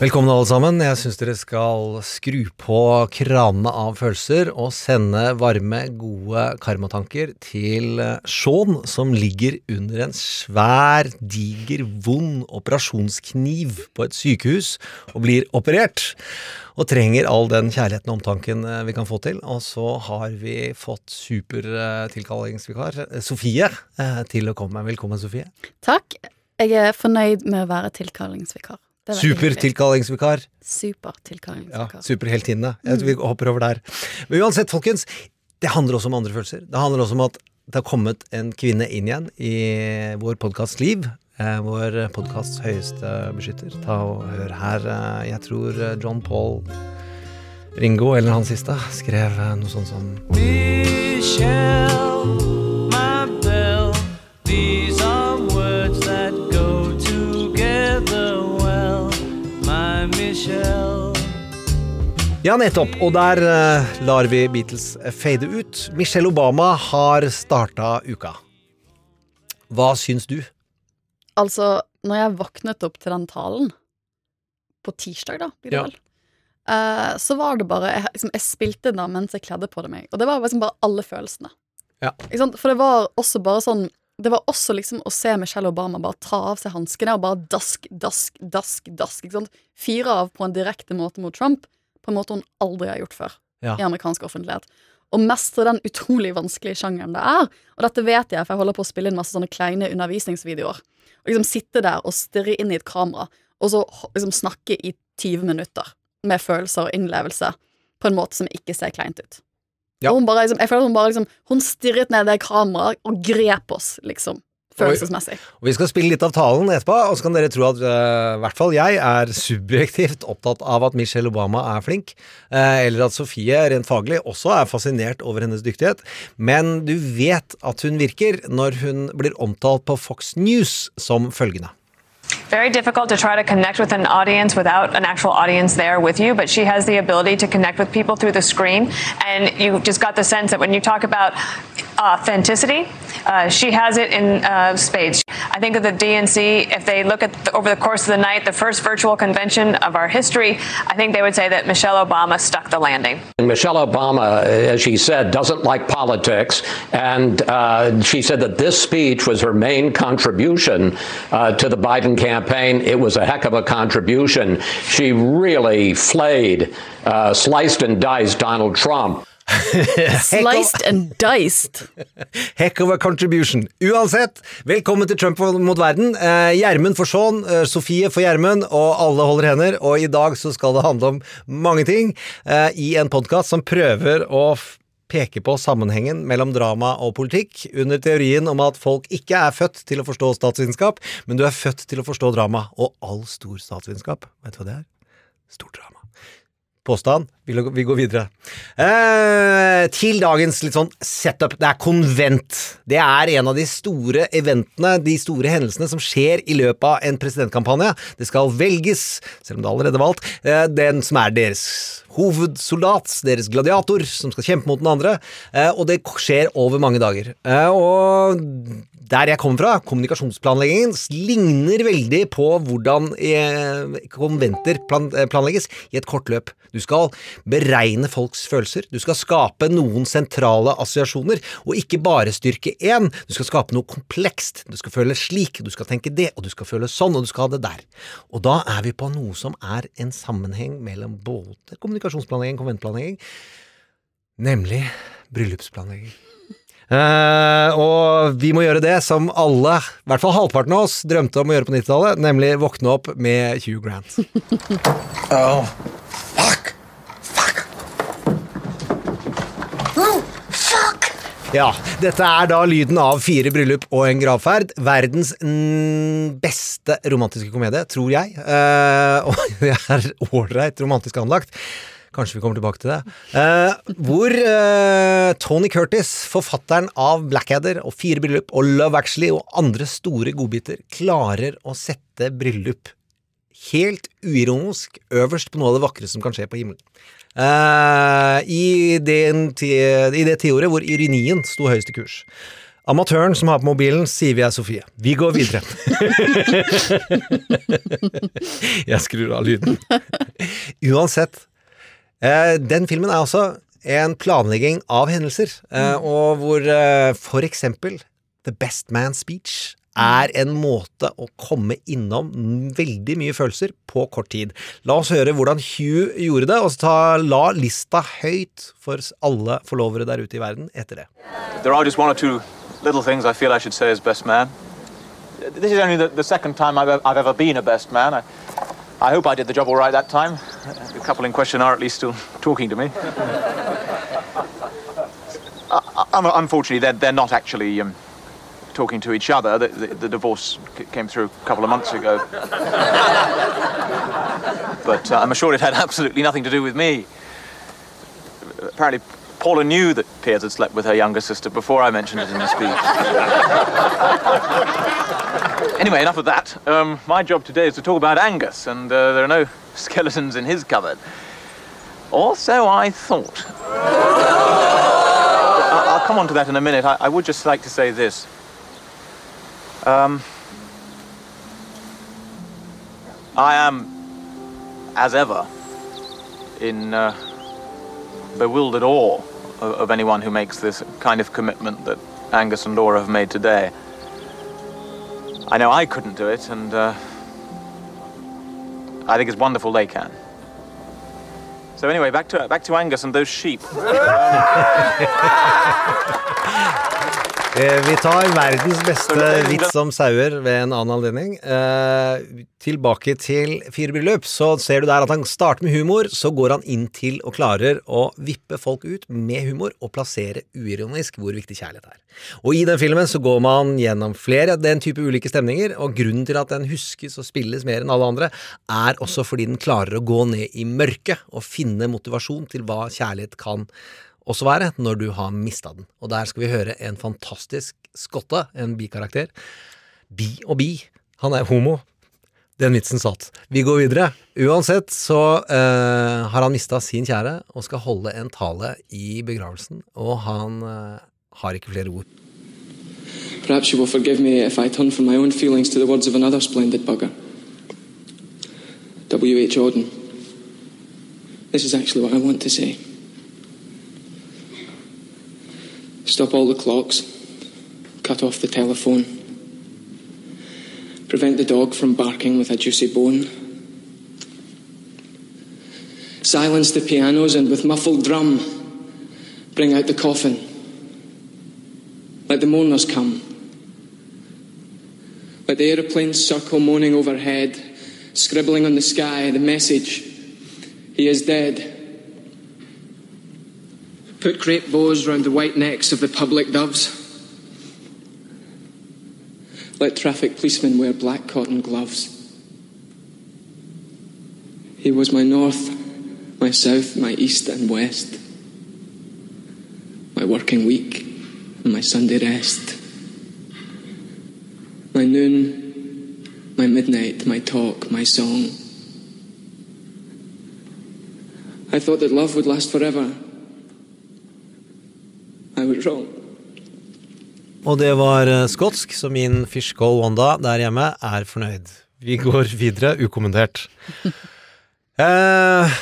Velkommen alle sammen. Jeg syns dere skal skru på kranene av følelser og sende varme, gode karmatanker til Shaun, som ligger under en svær, diger, vond operasjonskniv på et sykehus og blir operert. Og trenger all den kjærligheten og omtanken eh, vi kan få til. Og så har vi fått supertilkallingsvikar eh, Sofie til å komme. Velkommen, Sofie. Takk. Jeg er fornøyd med å være tilkallingsvikar. Er Super. Supertilkallingsvikar. Ja, Supertilkallingsvikar. superheltinne. Jeg vi hopper over der. Men uansett, folkens, det handler også om andre følelser. Det handler også om at det har kommet en kvinne inn igjen i vår podkast Liv. Eh, vår podkasts høyeste beskytter. Ta og hør her. Eh, jeg tror eh, John Paul Ringo, eller han siste, skrev noe sånt som Michelle, my belle, Ja, nettopp. Og der uh, lar vi Beatles fade ut. Michelle Obama har starta uka. Hva syns du? Altså, når jeg våknet opp til den talen, på tirsdag, da, blir det Ja. vel, uh, så var det bare jeg, liksom, jeg spilte den da mens jeg kledde på det meg, og det var liksom bare alle følelsene. Ja. For det var også bare sånn Det var også liksom å se Michelle Obama bare ta av seg hanskene og bare dask, dask, dask, dask. Fyre av på en direkte måte mot Trump, på en måte hun aldri har gjort før Ja. i amerikansk offentlighet. Og mestre den utrolig vanskelige sjangeren det er. Og dette vet jeg, for jeg holder på å spille inn masse sånne kleine undervisningsvideoer. Og liksom sitte der og stirre inn i et kamera, og så liksom snakke i 20 minutter med følelser og innlevelse på en måte som ikke ser kleint ut. Ja. Og hun bare liksom, jeg føler at hun bare liksom Hun stirret ned det kameraet og grep oss, liksom. Følelsesmessig. Og Vi skal spille litt av talen etterpå, og så kan dere tro at i uh, hvert fall jeg er subjektivt opptatt av at Michelle Obama er flink, uh, eller at Sofie rent faglig også er fascinert over hennes dyktighet. Men du vet at hun virker når hun blir omtalt på Fox News som følgende. Very difficult to try to connect with an audience without an actual audience there with you, but she has the ability to connect with people through the screen. And you just got the sense that when you talk about authenticity, uh, she has it in uh, spades. I think of the DNC, if they look at the, over the course of the night, the first virtual convention of our history, I think they would say that Michelle Obama stuck the landing. And Michelle Obama, as she said, doesn't like politics. And uh, she said that this speech was her main contribution uh, to the Biden campaign. It was a heck of a contribution. She really flayed, uh, sliced and diced Donald Trump. Sliced and diced. Heck of a contribution. Uansett, velkommen til Trump mot verden. Eh, Gjermund for Sean, eh, Sofie for Gjermund, og alle holder hender. Og i dag så skal det handle om mange ting eh, i en podkast som prøver å f- peke på sammenhengen mellom drama og politikk, under teorien om at folk ikke er født til å forstå statsvitenskap, men du er født til å forstå drama. Og all stor statsvitenskap, vet du hva det er? Stort drama. Påstand. Vi går videre. Eh, til dagens litt sånn setup. Det er konvent. Det er en av de store eventene, de store hendelsene som skjer i løpet av en presidentkampanje. Det skal velges, selv om det er allerede valgt, eh, den som er deres hovedsoldat, deres gladiator, som skal kjempe mot den andre. Eh, og det skjer over mange dager. Eh, og der jeg kommer fra, kommunikasjonsplanleggingen, ligner veldig på hvordan eh, konventer eh, planlegges i et kort løp. Du skal beregne folks følelser, du skal skape noen sentrale assosiasjoner, og ikke bare styrke én. Du skal skape noe komplekst. Du skal føle slik, du skal tenke det, og du skal føle sånn, og du skal ha det der. Og da er vi på noe som er en sammenheng mellom både kommunikasjonsplanlegging og konventplanlegging, nemlig bryllupsplanlegging. Eh, og vi må gjøre det som alle, i hvert fall halvparten av oss, drømte om å gjøre på 90-tallet, nemlig våkne opp med Hugh Grant. Oh, fuck! Fuck! Oh, fuck! Ja, dette er da lyden av fire bryllup og en gravferd. Verdens beste romantiske komedie, tror jeg. Eh, og det er ålreit romantisk anlagt. Kanskje vi kommer tilbake til det. Eh, hvor eh, Tony Curtis, forfatteren av Blackadder og Fire bryllup og Love Actually og andre store godbiter, klarer å sette bryllup helt uironisk øverst på noe av det vakreste som kan skje på himmelen. Eh, i, den I det tiåret hvor ironien sto høyest i kurs. Amatøren som har på mobilen, sier vi er Sofie. Vi går videre. Jeg skrur av lyden. Uansett. Eh, den filmen er altså en planlegging av hendelser, mm. og hvor eh, for eksempel The Best Man Speech er en måte å komme innom veldig mye følelser på kort tid. La oss høre hvordan Hugh gjorde det, og så ta, la lista høyt for alle forlovere der ute i verden etter det. There are just one or two little things I feel I should say as best man. This is only the, the second time I've, I've ever been a best man. I, I hope I did the job all right that time. The couple in question are at least still talking to me. Uh, unfortunately, they're, they're not actually um, talking to each other. The, the, the divorce c- came through a couple of months ago. but uh, I'm assured it had absolutely nothing to do with me. Apparently, Paula knew that Piers had slept with her younger sister before I mentioned it in the speech. anyway, enough of that. Um, my job today is to talk about Angus, and uh, there are no skeletons in his cupboard. Or so I thought. I- I'll come on to that in a minute. I, I would just like to say this. Um, I am, as ever, in uh, bewildered awe of, of anyone who makes this kind of commitment that Angus and Laura have made today. I know I couldn't do it, and uh, I think it's wonderful they can. So anyway, back to back to Angus and those sheep. Eh, Vi tar verdens beste vits om sauer ved en annen anledning. Eh, tilbake til firebryllup. så ser du der at han starter med humor, så går han inn til og klarer å vippe folk ut med humor og plassere uironisk hvor viktig kjærlighet er. Og i den filmen så går man gjennom flere av den type ulike stemninger, og grunnen til at den huskes og spilles mer enn alle andre, er også fordi den klarer å gå ned i mørket og finne motivasjon til hva kjærlighet kan også være når du har mista den. Og der skal vi høre en fantastisk skotte, en bikarakter. Bi og bi. Han er homo. Den vitsen satt. Vi går videre. Uansett så eh, har han mista sin kjære og skal holde en tale i begravelsen, og han eh, har ikke flere ord. Perhaps you will forgive me if I turn from my own feelings to the words of another splendid bugger. W.H. Auden. This is actually what I want to say. Stop all the clocks. Cut off the telephone. Prevent the dog from barking with a juicy bone. Silence the pianos and with muffled drum bring out the coffin. Let the mourners come. Let the aeroplanes circle moaning overhead, scribbling on the sky the message He is dead. Put crepe bows round the white necks of the public doves. Let traffic policemen wear black cotton gloves. He was my north, my south, my east and west, my working week and my Sunday rest, my noon, my midnight, my talk, my song. I thought that love would last forever. I was wrong. Og det var eh, skotsk, så min fishcall Wanda der hjemme er fornøyd. Vi går videre ukommentert. Eh,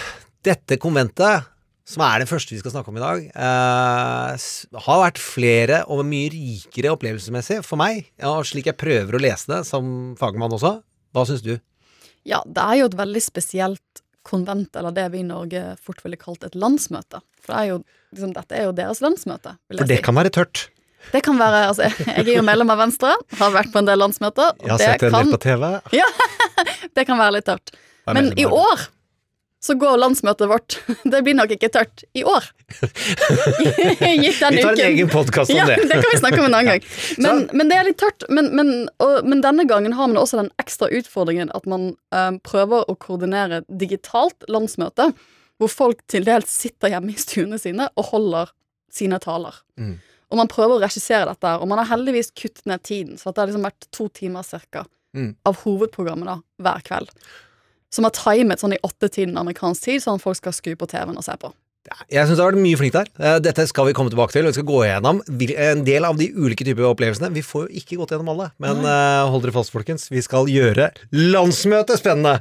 dette konventet, som er det første vi skal snakke om i dag, eh, har vært flere og mye rikere opplevelsesmessig for meg, ja, slik jeg prøver å lese det som fagmann også. Hva syns du? Ja, det er jo et veldig spesielt konvent, eller det vi i Norge fort ville kalt et landsmøte. For det er jo, liksom, dette er jo deres landsmøte, For det si. kan være tørt. Det kan være, altså, Jeg er jo medlem av Venstre, har vært på en del landsmøter. Jeg har det sett det, del på TV. Ja, Det kan være litt tørt. Men i år så går landsmøtet vårt Det blir nok ikke tørt i år. Vi tar en uken. egen podcast om ja, det. Det kan vi snakke om en annen gang. Men, men det er litt tørt. Men, men, og, men denne gangen har man også den ekstra utfordringen at man eh, prøver å koordinere digitalt landsmøte, hvor folk til dels sitter hjemme i stuene sine og holder sine taler. Mm. Og man prøver å regissere dette, og man har heldigvis kuttet ned tiden, så det har liksom vært to timer cirka Mm. av hovedprogrammet da, hver kveld. Som har timet sånn i åttetiden amerikansk tid, sånn at folk skal skru på TV-en og se på. Jeg syns det har vært mye flink der. Eh, Dette skal vi komme tilbake til. og Vi skal gå gjennom en del av de ulike typer opplevelsene. Vi får jo ikke gått gjennom alle, men eh, hold dere fast, folkens. Vi skal gjøre landsmøtet spennende!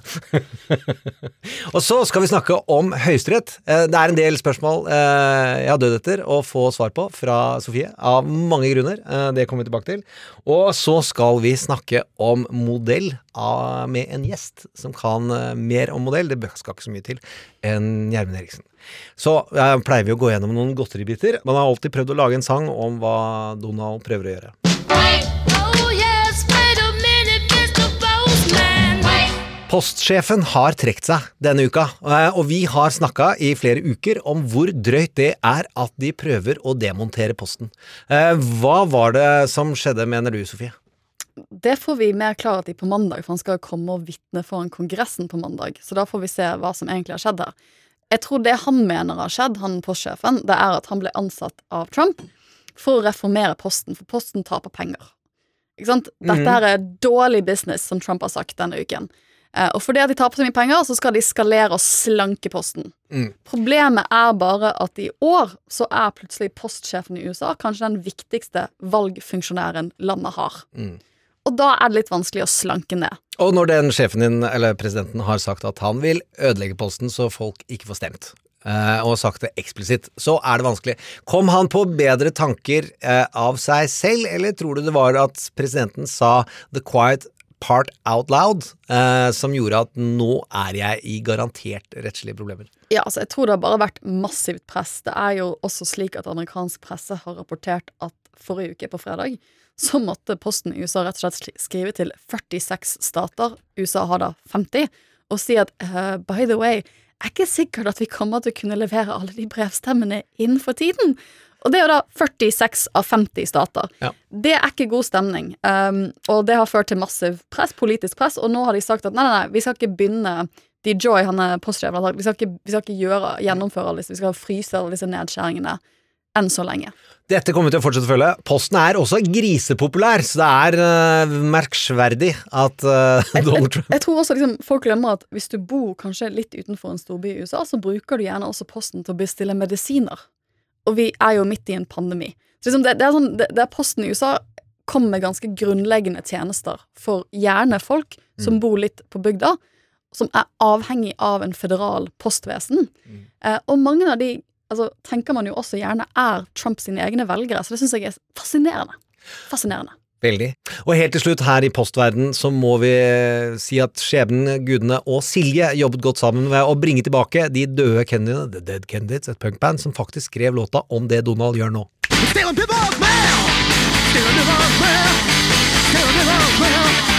og så skal vi snakke om Høyesterett. Eh, Det er en del spørsmål jeg har dødd etter å få svar på fra Sofie, av mange grunner. Det kommer vi tilbake til. Og så skal vi snakke om modell av, med en gjest som kan eh, mer om modell. Det skal ikke så mye til enn Gjermund Eriksen. Så jeg pleier vi å gå gjennom noen godteribiter. Man har alltid prøvd å lage en sang om hva Donald prøver å gjøre. Postsjefen har trukket seg denne uka, eh, og vi har snakka i flere uker om hvor drøyt det er at de prøver å demontere Posten. Eh, Hva var det som skjedde, mener du, Sofie? Det får vi mer klarhet i på mandag, for han skal komme og vitne foran Kongressen på mandag. Så da får vi se hva som egentlig har skjedd her. Jeg tror det han mener har skjedd, han postsjefen, det er at han ble ansatt av Trump for å reformere Posten, for Posten taper penger. Ikke sant? Dette her er dårlig business, som Trump har sagt denne uken. Eh, og fordi de taper så mye penger, så skal de skalere og slanke Posten. Mm. Problemet er bare at i år så er plutselig postsjefen i USA kanskje den viktigste valgfunksjonæren landet har. Mm. Og da er det litt vanskelig å slanke ned. Og når den sjefen din, eller presidenten, har sagt at han vil ødelegge Posten så folk ikke får stemt, eh, og sagt det eksplisitt, så er det vanskelig. Kom han på bedre tanker eh, av seg selv, eller tror du det var at presidenten sa the quiet part out loud, eh, som gjorde at nå er jeg i garantert rettslige problemer? Ja, altså jeg tror det har bare vært massivt press. Det er jo også slik at amerikansk presse har rapportert at forrige uke på fredag så måtte Posten i USA rett og slett skrive til 46 stater, USA har da 50, og si at uh, by the way, er ikke sikkert at vi kommer til å kunne levere alle de brevstemmene innenfor tiden. Og det er jo da 46 av 50 stater. Ja. Det er ikke god stemning, um, og det har ført til massiv press, politisk press, og nå har de sagt at nei, nei, nei, vi skal ikke begynne de Joy, han er postsjef, vi vi skal ikke gjøre, gjennomføre alle disse, vi skal fryse alle disse nedskjæringene enn så lenge. Dette kommer vi til å fortsette å følge. Posten er også grisepopulær, så det er uh, merksverdig at uh, Donald Trump Jeg tror også liksom, folk glemmer at hvis du bor kanskje litt utenfor en storby i USA, så bruker du gjerne også posten til å bestille medisiner. Og vi er jo midt i en pandemi. Så liksom det, det, er sånn, det, det er Posten i USA kommer med ganske grunnleggende tjenester for gjerne folk som bor litt på bygda, som er avhengig av en føderal postvesen. Eh, og mange av de altså, tenker man jo også gjerne er Trump sine egne velgere, så det syns jeg er fascinerende. Fascinerende. Veldig. Og helt til slutt, her i postverden så må vi eh, si at skjebnen, gudene og Silje jobbet godt sammen ved å bringe tilbake de døde Kennedyene, The Dead Kennedys, et punkband som faktisk skrev låta om det Donald gjør nå. Eh,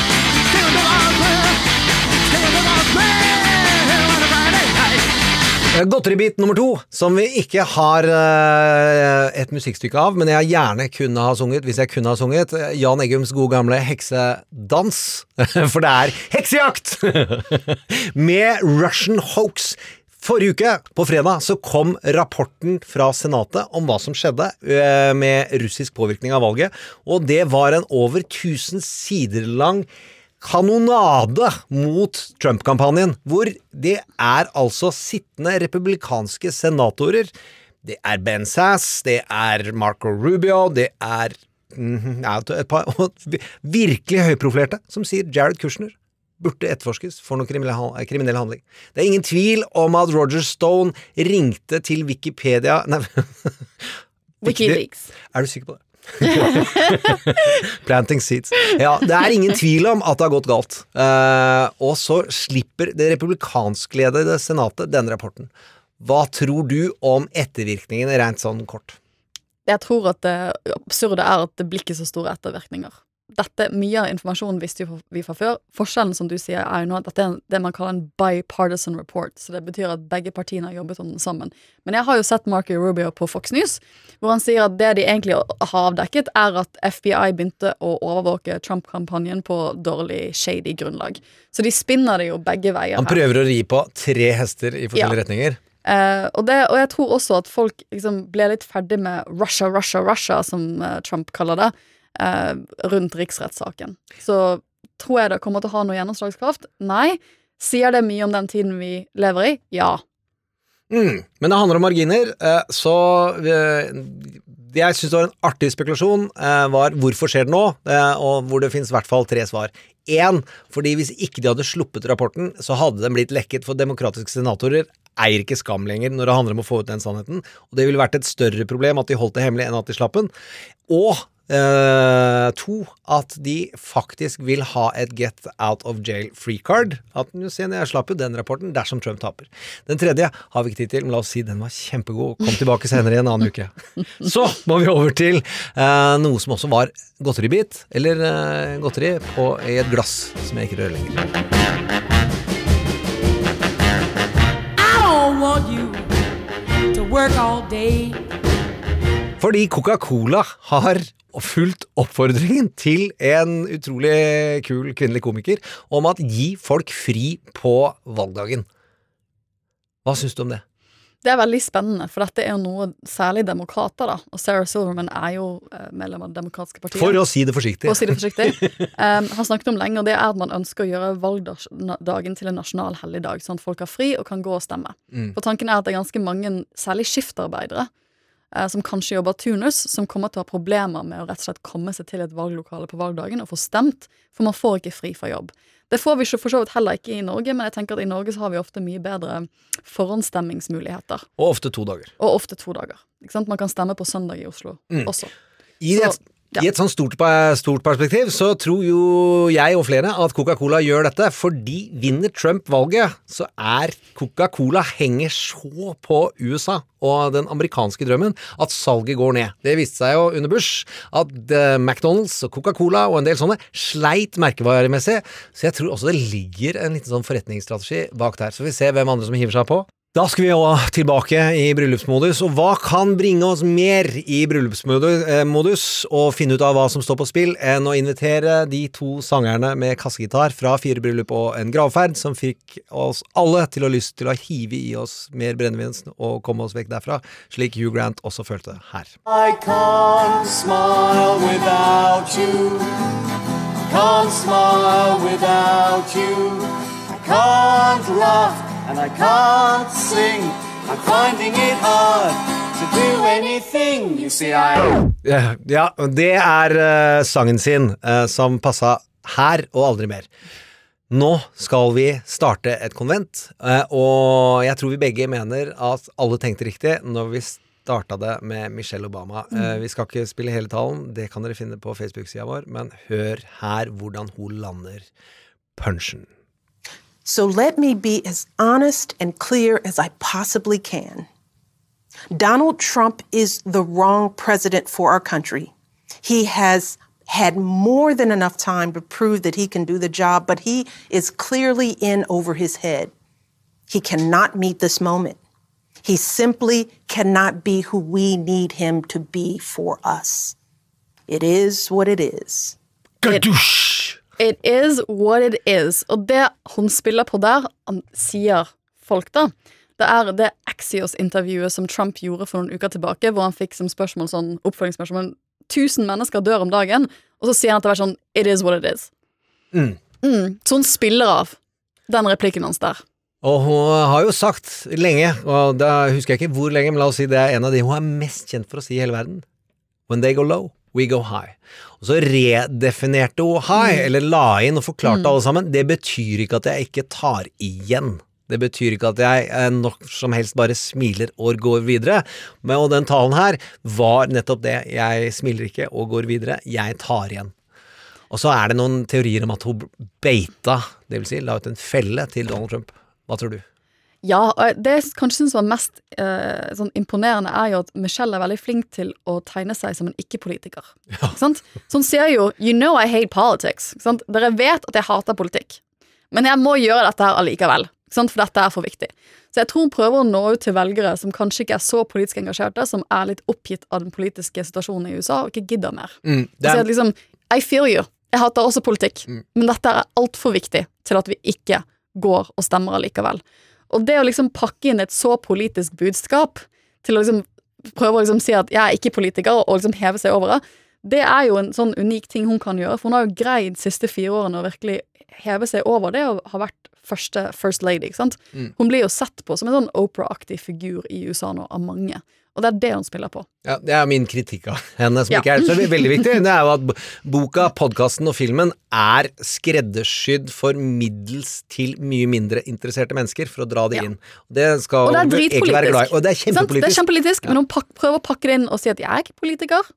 Godteribit nummer to, som vi ikke har eh, et musikkstykke av, men jeg gjerne kunne ha sunget hvis jeg kunne ha sunget. eh, Jan Eggums gode gamle heksedans. For det er heksejakt! Med Russian Hoax. Forrige uke, på fredag, så kom rapporten fra Senatet om hva som skjedde eh, med russisk påvirkning av valget, og det var en over 1000 sider lang kanonade mot Trump-kampanjen, hvor det er altså sittende republikanske senatorer. Det er Ben Sass, det er Marco Rubio, det er ja, et par virkelig høyprofilerte som sier Jared Kushner burde etterforskes for noe kriminell kriminell handling. Det er ingen tvil om at Roger Stone ringte til Wikipedia Nei, Wikileaks. er du sikker på det? Planting seeds. Ja, det er ingen tvil om at det har gått galt. Uh, og så slipper det republikanskledede senatet denne rapporten. Hva tror du om ettervirkningene, rent sånn kort? Jeg tror at det absurde er at det blir ikke så store ettervirkninger. Dette, Mye av informasjonen visste jo vi fra før. Forskjellen som du sier er jo nå at dette er det man kaller en bipartisan report. Så det betyr at begge partiene har jobbet om den sammen. Men jeg har jo sett Marky Rubio på Fox News, hvor han sier at det de egentlig har avdekket, er at FBI begynte å overvåke Trump-kampanjen på dårlig, shady grunnlag. Så de spinner det jo begge veier. Han her. prøver å ri på tre hester i forskjellige Ja. retninger. Uh, og, det, og jeg tror også at folk liksom ble litt ferdig med Russia, Russia, Russia, som eh, Trump kaller det, eh, rundt riksrettssaken. Så tror jeg det kommer til å ha noe gjennomslagskraft? Nei. Sier det mye om den tiden vi lever i? Ja. Mm. Men det handler om marginer, eh, så det jeg syns var en artig spekulasjon, eh, var hvorfor skjer det nå, eh, og hvor det finnes i hvert fall tre svar. Én, fordi hvis ikke de hadde sluppet rapporten, så hadde den blitt lekket, for demokratiske senatorer eier ikke skam lenger når det handler om å få ut den sannheten, og det ville vært et større problem at de holdt det hemmelig enn at de slapp den. Og eh, to, at de faktisk vil ha et get out of jail free card. At jo, se, jeg slapp jo den rapporten dersom Trump taper. Den tredje har vi ikke tid til, men la oss si den var kjempegod. Kom tilbake senere i en annen uke. Så må vi over til uh, noe som også var godteribit, eller uh, godteri på, i et glass, som jeg ikke rører lenger. I don't want you to work all day. Fordi Coca-Cola har fulgt oppfordringen til en utrolig kul kvinnelig komiker om at gi folk fri på valgdagen. Hva syns du om det? Det er veldig spennende, for dette er jo noe særlig demokrater, da. Og Sarah Silverman er jo eh, medlem av Det demokratiske partiet. For å si det forsiktig. For å si det forsiktig. Um, han snakket om lenge, og det er at man ønsker å gjøre valgdagen til en nasjonal helligdag, sånn at folk har fri og kan gå og stemme. Mm. For tanken er at det er ganske mange, særlig skiftarbeidere, som kanskje jobber turnus, som kommer til å ha problemer med å rett og slett komme seg til et valglokale på valgdagen og få stemt, for man får ikke fri fra jobb. Det får vi for så vidt heller ikke i Norge, men jeg tenker at i Norge så har vi ofte mye bedre forhåndsstemmingsmuligheter. Og ofte to dager. Og ofte to dager. Ikke sant? Man kan stemme på søndag i Oslo Mm. også. I Så- et, I et sånn stort, stort perspektiv så tror jo jeg og flere at Coca-Cola gjør dette fordi vinner Trump valget, så er Coca-Cola henger så på USA og den amerikanske drømmen at salget går ned. Det viste seg jo under Bush at eh, McDonald's og Coca-Cola og en del sånne sleit merkevaremessig, så jeg tror også det ligger en liten sånn forretningsstrategi bak der. Så vi ser hvem andre som hiver seg på. Da skal vi jo tilbake i bryllupsmodus, og hva kan bringe oss mer i bryllupsmodus eh, og finne ut av hva som står på spill, enn å invitere de to sangerne med kassegitar fra Fire bryllup og en gravferd, som fikk oss alle til å lyst til å hive i oss mer brennevin og komme oss vekk derfra, slik Hugh Grant også følte her. I can't smile without you. Can't smile without you. I can't laugh and I can't sing. I'm finding it hard to do anything. You see, I. Eh, Ja, det er uh, sangen sin uh, som passa her og aldri mer. Nå skal vi starte et konvent, uh, og jeg tror vi begge mener at alle tenkte riktig når vi starta det med Michelle Obama. Eh, Vi skal ikke spille hele talen, det kan dere finne på Facebook-sida vår, men hør her hvordan hun lander punchen. So let me be as honest and clear as I possibly can. Donald Trump is the wrong president for our country. He has had more than enough time to prove that he can do the job, but he is clearly in over his head. He cannot meet this moment. He simply cannot be who we need him to be for us. It is what it is. It is what it is. Og det hun spiller på der, han sier folk, da, det er det Axios-intervjuet som Trump gjorde for noen uker tilbake, hvor han fikk som spørsmål sånn oppfølgingsspørsmål Tusen mennesker dør om dagen, og så sier han at det er sånn It is what it is. Mm. Mm. Så hun spiller av den replikken hans der. Og hun har jo sagt lenge, og da husker jeg ikke hvor lenge, men la oss si det er en av de hun er mest kjent for å si i hele verden. When they go low, we go high. Og så redefinerte hun high, eller la inn og forklarte Mm. alle sammen. Det betyr ikke at jeg ikke tar igjen. Det betyr ikke at jeg eh, nok som helst bare smiler og går videre. Men, og den talen her var nettopp det. Jeg smiler ikke og går videre, jeg tar igjen. Og så er det noen teorier om at hun beita, det vil si la ut en felle til Donald Trump. Hva tror du? Ja, og det jeg kanskje syns var mest eh, sånn imponerende, er jo at Michelle er veldig flink til å tegne seg som en ikke-politiker. Ikke sant? Så hun sier jo 'You know I hate politics'. Ikke sant? Dere vet at jeg hater politikk, men jeg må gjøre dette her allikevel. Ikke sant? For dette er for viktig. Så jeg tror hun prøver å nå ut til velgere som kanskje ikke er så politisk engasjerte, som er litt oppgitt av den politiske situasjonen i USA og ikke gidder mer. Mm, Og sier at liksom I fear you. Jeg hater også politikk, men dette er altfor viktig til at vi ikke går og stemmer allikevel. Og det å liksom pakke inn et så politisk budskap til å liksom prøve å liksom si at jeg er ikke politiker, og liksom heve seg over det, det er jo en sånn unik ting hun kan gjøre. For hun har jo greid de siste fire årene å virkelig heve seg over det og har vært første First Lady. ikke sant? Mm. Hun blir jo sett på som en sånn Opera-aktig figur i USA nå av mange. Og det er det hun spiller på. Ja, det er min kritikk av henne, som Ja. ikke er så veldig viktig. Det er jo at boka, podkasten og filmen er skreddersydd for middels til mye mindre interesserte mennesker for å dra det inn. Det skal Og det er egentlig være glad i. dritpolitisk. Og det er kjempepolitisk. Det er kjempepolitisk. ja. men hun prøver å pakke det inn og si at jeg er ikke politiker.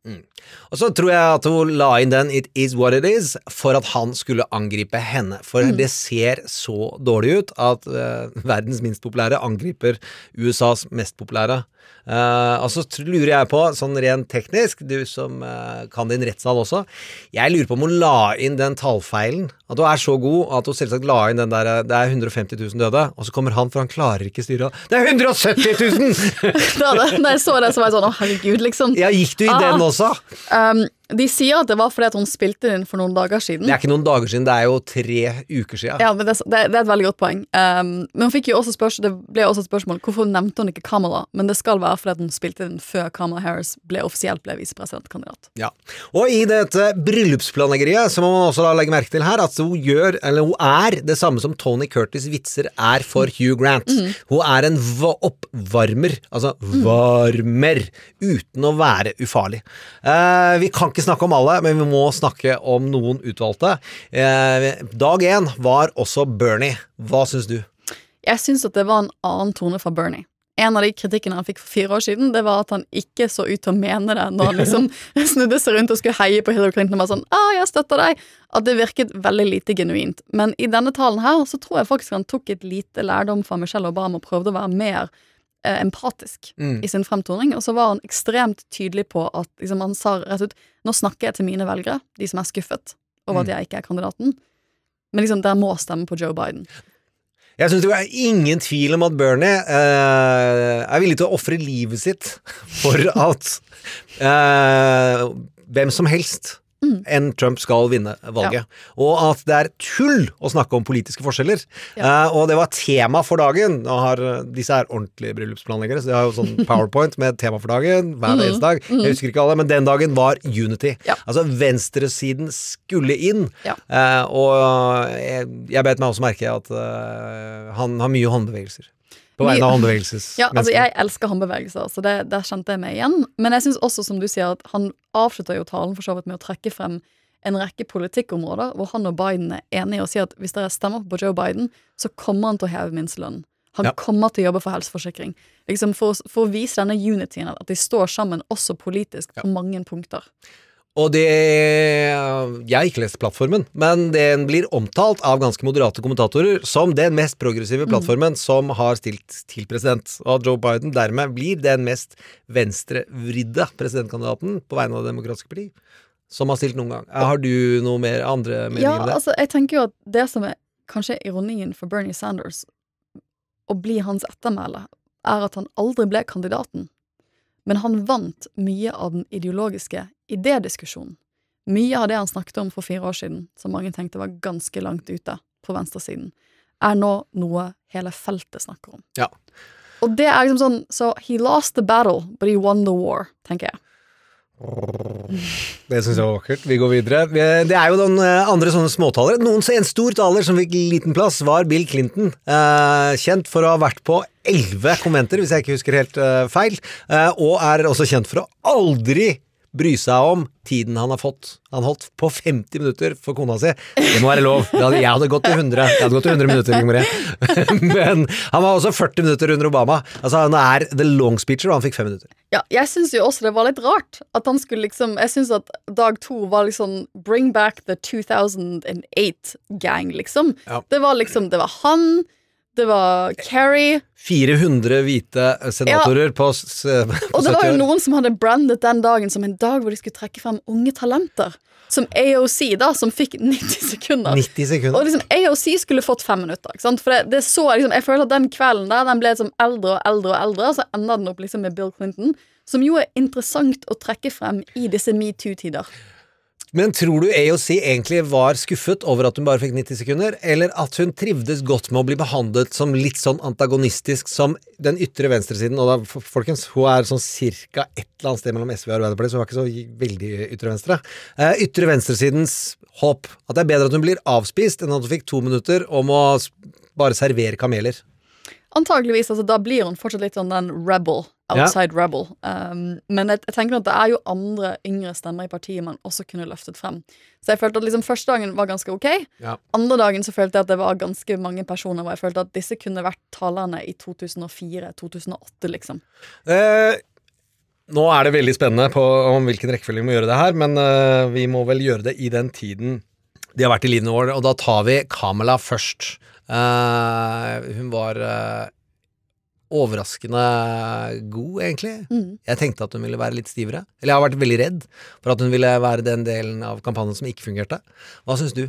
Og så tror jeg at hun la inn den 'It is what it is' for at han skulle angripe henne. For Mm. det ser så dårlig ut at uh, verdens minst populære angriper USAs mest populære. Eh, og så lurer jeg på, sånn rent teknisk, du som uh, kan din rettssal også, jeg lurer på om hun la inn den tallfeilen. At hun er så god at hun selvsagt la inn den der eh, Det er 150 000 døde, og så kommer han, for han klarer ikke styret. Det er 170 000! Da, da, jeg så det, så var jeg sånn å herregud, liksom. Ja, gikk du i den også? Um, de sier at det var fordi at hun spilte den for noen dager siden. Det er ikke noen dager siden, det er jo tre uker siden. Ja, men det, det, det er et veldig godt poeng. Um, men hun fikk jo også spørsmål, det ble også et spørsmål hvorfor nevnte hun ikke Kamala. Men det skal være fordi at hun spilte den før Kamala Harris ble offisielt ble visepresidentkandidat. Ja. Og i dette bryllupsplanleggeriet så må man også da legge merke til her at hun gjør, eller hun er det samme som Tony Curtis vitser er for Hugh Grant. Mm. Hun er en va- oppvarmer, altså varmer, uten å være ufarlig. Uh, vi kan ikke snakke om alle, men vi må snakke om noen utvalgte. Eh, dag én var også Bernie. Hva syns du? Jeg syns at det var en annen tone fra Bernie. En av de kritikkene han fikk for fire år siden, det var at han ikke så ut til å mene det når han liksom snudde seg rundt og skulle heie på Hillary Clinton og var sånn 'Ah, jeg støtter deg'. At det virket veldig lite genuint. Men i denne talen her så tror jeg faktisk han tok et lite lærdom fra Michelle Obama og prøvde å være mer empatisk Mm. i sin fremtoning. Og så var han ekstremt tydelig på at liksom, han sa rett ut 'Nå snakker jeg til mine velgere, de som er skuffet over at Mm. jeg ikke er kandidaten'. Men liksom, dere må stemme på Joe Biden. Jeg syns det er ingen tvil om at Bernie eh, er villig til å ofre livet sitt for at eh, hvem som helst enn Trump skal vinne valget. Og at det er tull å snakke om politiske forskjeller. Eh, og det var tema for dagen. Har eh, Disse er ordentlige bryllupsplanleggere, så de har jo sånn powerpoint med tema for dagen hver mm. eneste dag. Jeg husker ikke alle, men den dagen var unity. Altså venstresiden skulle inn. Ja. Eh, og jeg, jeg bet meg også merke at uh, han har mye håndbevegelser. På vegne av håndbevegelses... Ja, altså jeg elsker håndbevegelser, så det, der kjente jeg meg igjen. Men jeg syns også, som du sier, at han avslutter jo talen for så vidt med å trekke frem en rekke politikkområder hvor han og Biden er enige og sier at hvis dere stemmer på Joe Biden, så kommer han til å heve minstelønnen. Han Ja. kommer til å jobbe for helseforsikring. Liksom for, for å vise denne unityen, at de står sammen også politisk på mange punkter. Og det Jeg har ikke lest plattformen, men den blir omtalt av ganske moderate kommentatorer som den mest progressive Mm. plattformen som har stilt til president. Og Joe Biden dermed blir den mest venstrevridde presidentkandidaten på vegne av Det demokratiske parti som har stilt noen gang. Har du noe mer andre meninger Ja, om det? altså, jeg tenker jo at det som er kanskje ironien for Bernie Sanders, å bli hans ettermæle, er at han aldri ble kandidaten. Men han vant mye av den ideologiske idédiskusjonen. Mye av det han snakket om for fire år siden, som mange tenkte var ganske langt ute på venstresiden, er nå noe hele feltet snakker om. Ja. Og det er liksom sånn So he lost the battle, but he won the war, tenker jeg. Det syns jeg var vakkert. Vi går videre. Det er jo noen eh, andre sånne småtalere. Noen, en stor taler som fikk liten plass, var Bill Clinton. Eh, kjent for å ha vært på elleve konventer, hvis jeg ikke husker helt eh, feil. Og er også kjent for å aldri bry seg om tiden han har fått. Han holdt på 50 minutter for kona si. Det må være lov. Jeg hadde gått til 100. Jeg hadde gått til 100 minutter, Men han var også 40 minutter under Obama. Altså, han er the long speecher, og han fikk fem minutter. Ja, jeg syns jo også det var litt rart. At han skulle liksom Jeg syns at dag to var liksom Bring back the 2008-gang, liksom. Ja. Det var liksom Det var han, det var Kerry 400 hvite senatorer på, s- på Og det var jo noen som hadde brandet den dagen som en dag hvor de skulle trekke frem unge talenter. Som AOC, da, som fikk 90 sekunder. 90 sekunder. Og liksom AOC skulle fått fem minutter. For det, det så liksom, Jeg føler at den kvelden der Den ble liksom eldre og eldre og eldre, så enda den opp liksom med Bill Clinton. Som jo er interessant å trekke frem i disse metoo-tider. Men tror du AOC egentlig var skuffet over at hun bare fikk 90 sekunder, eller at hun trivdes godt med å bli behandlet som litt sånn antagonistisk som den ytre venstresiden? Og da, folkens, hun er sånn cirka et eller annet sted mellom SV og Arbeiderpartiet, så hun er ikke så veldig ytre venstre. Eh, ytre venstresidens håp. At det er bedre at hun blir avspist enn at hun fikk to minutter om å bare servere kameler. Antageligvis, altså da blir hun fortsatt litt sånn den rebel, Ja. outside rebel. Um, men jeg, jeg tenker at det er jo andre yngre stemmer i partiet man også kunne løftet frem. Så jeg følte at liksom første dagen var ganske ok. Ja. Andre dagen så følte jeg at det var ganske mange personer hvor jeg følte at disse kunne vært talerne i 2004-2008, liksom. Eh, nå er det veldig spennende på om hvilken rekkefølge vi må gjøre det her, men eh, vi må vel gjøre det i den tiden de har vært i livet vårt, og da tar vi Kamala først. Eh, hun var eh, overraskende god, egentlig. Mm. Jeg tenkte at hun ville være litt stivere. Eller jeg har vært veldig redd for at hun ville være den delen av kampanjen som ikke fungerte. Hva syns du?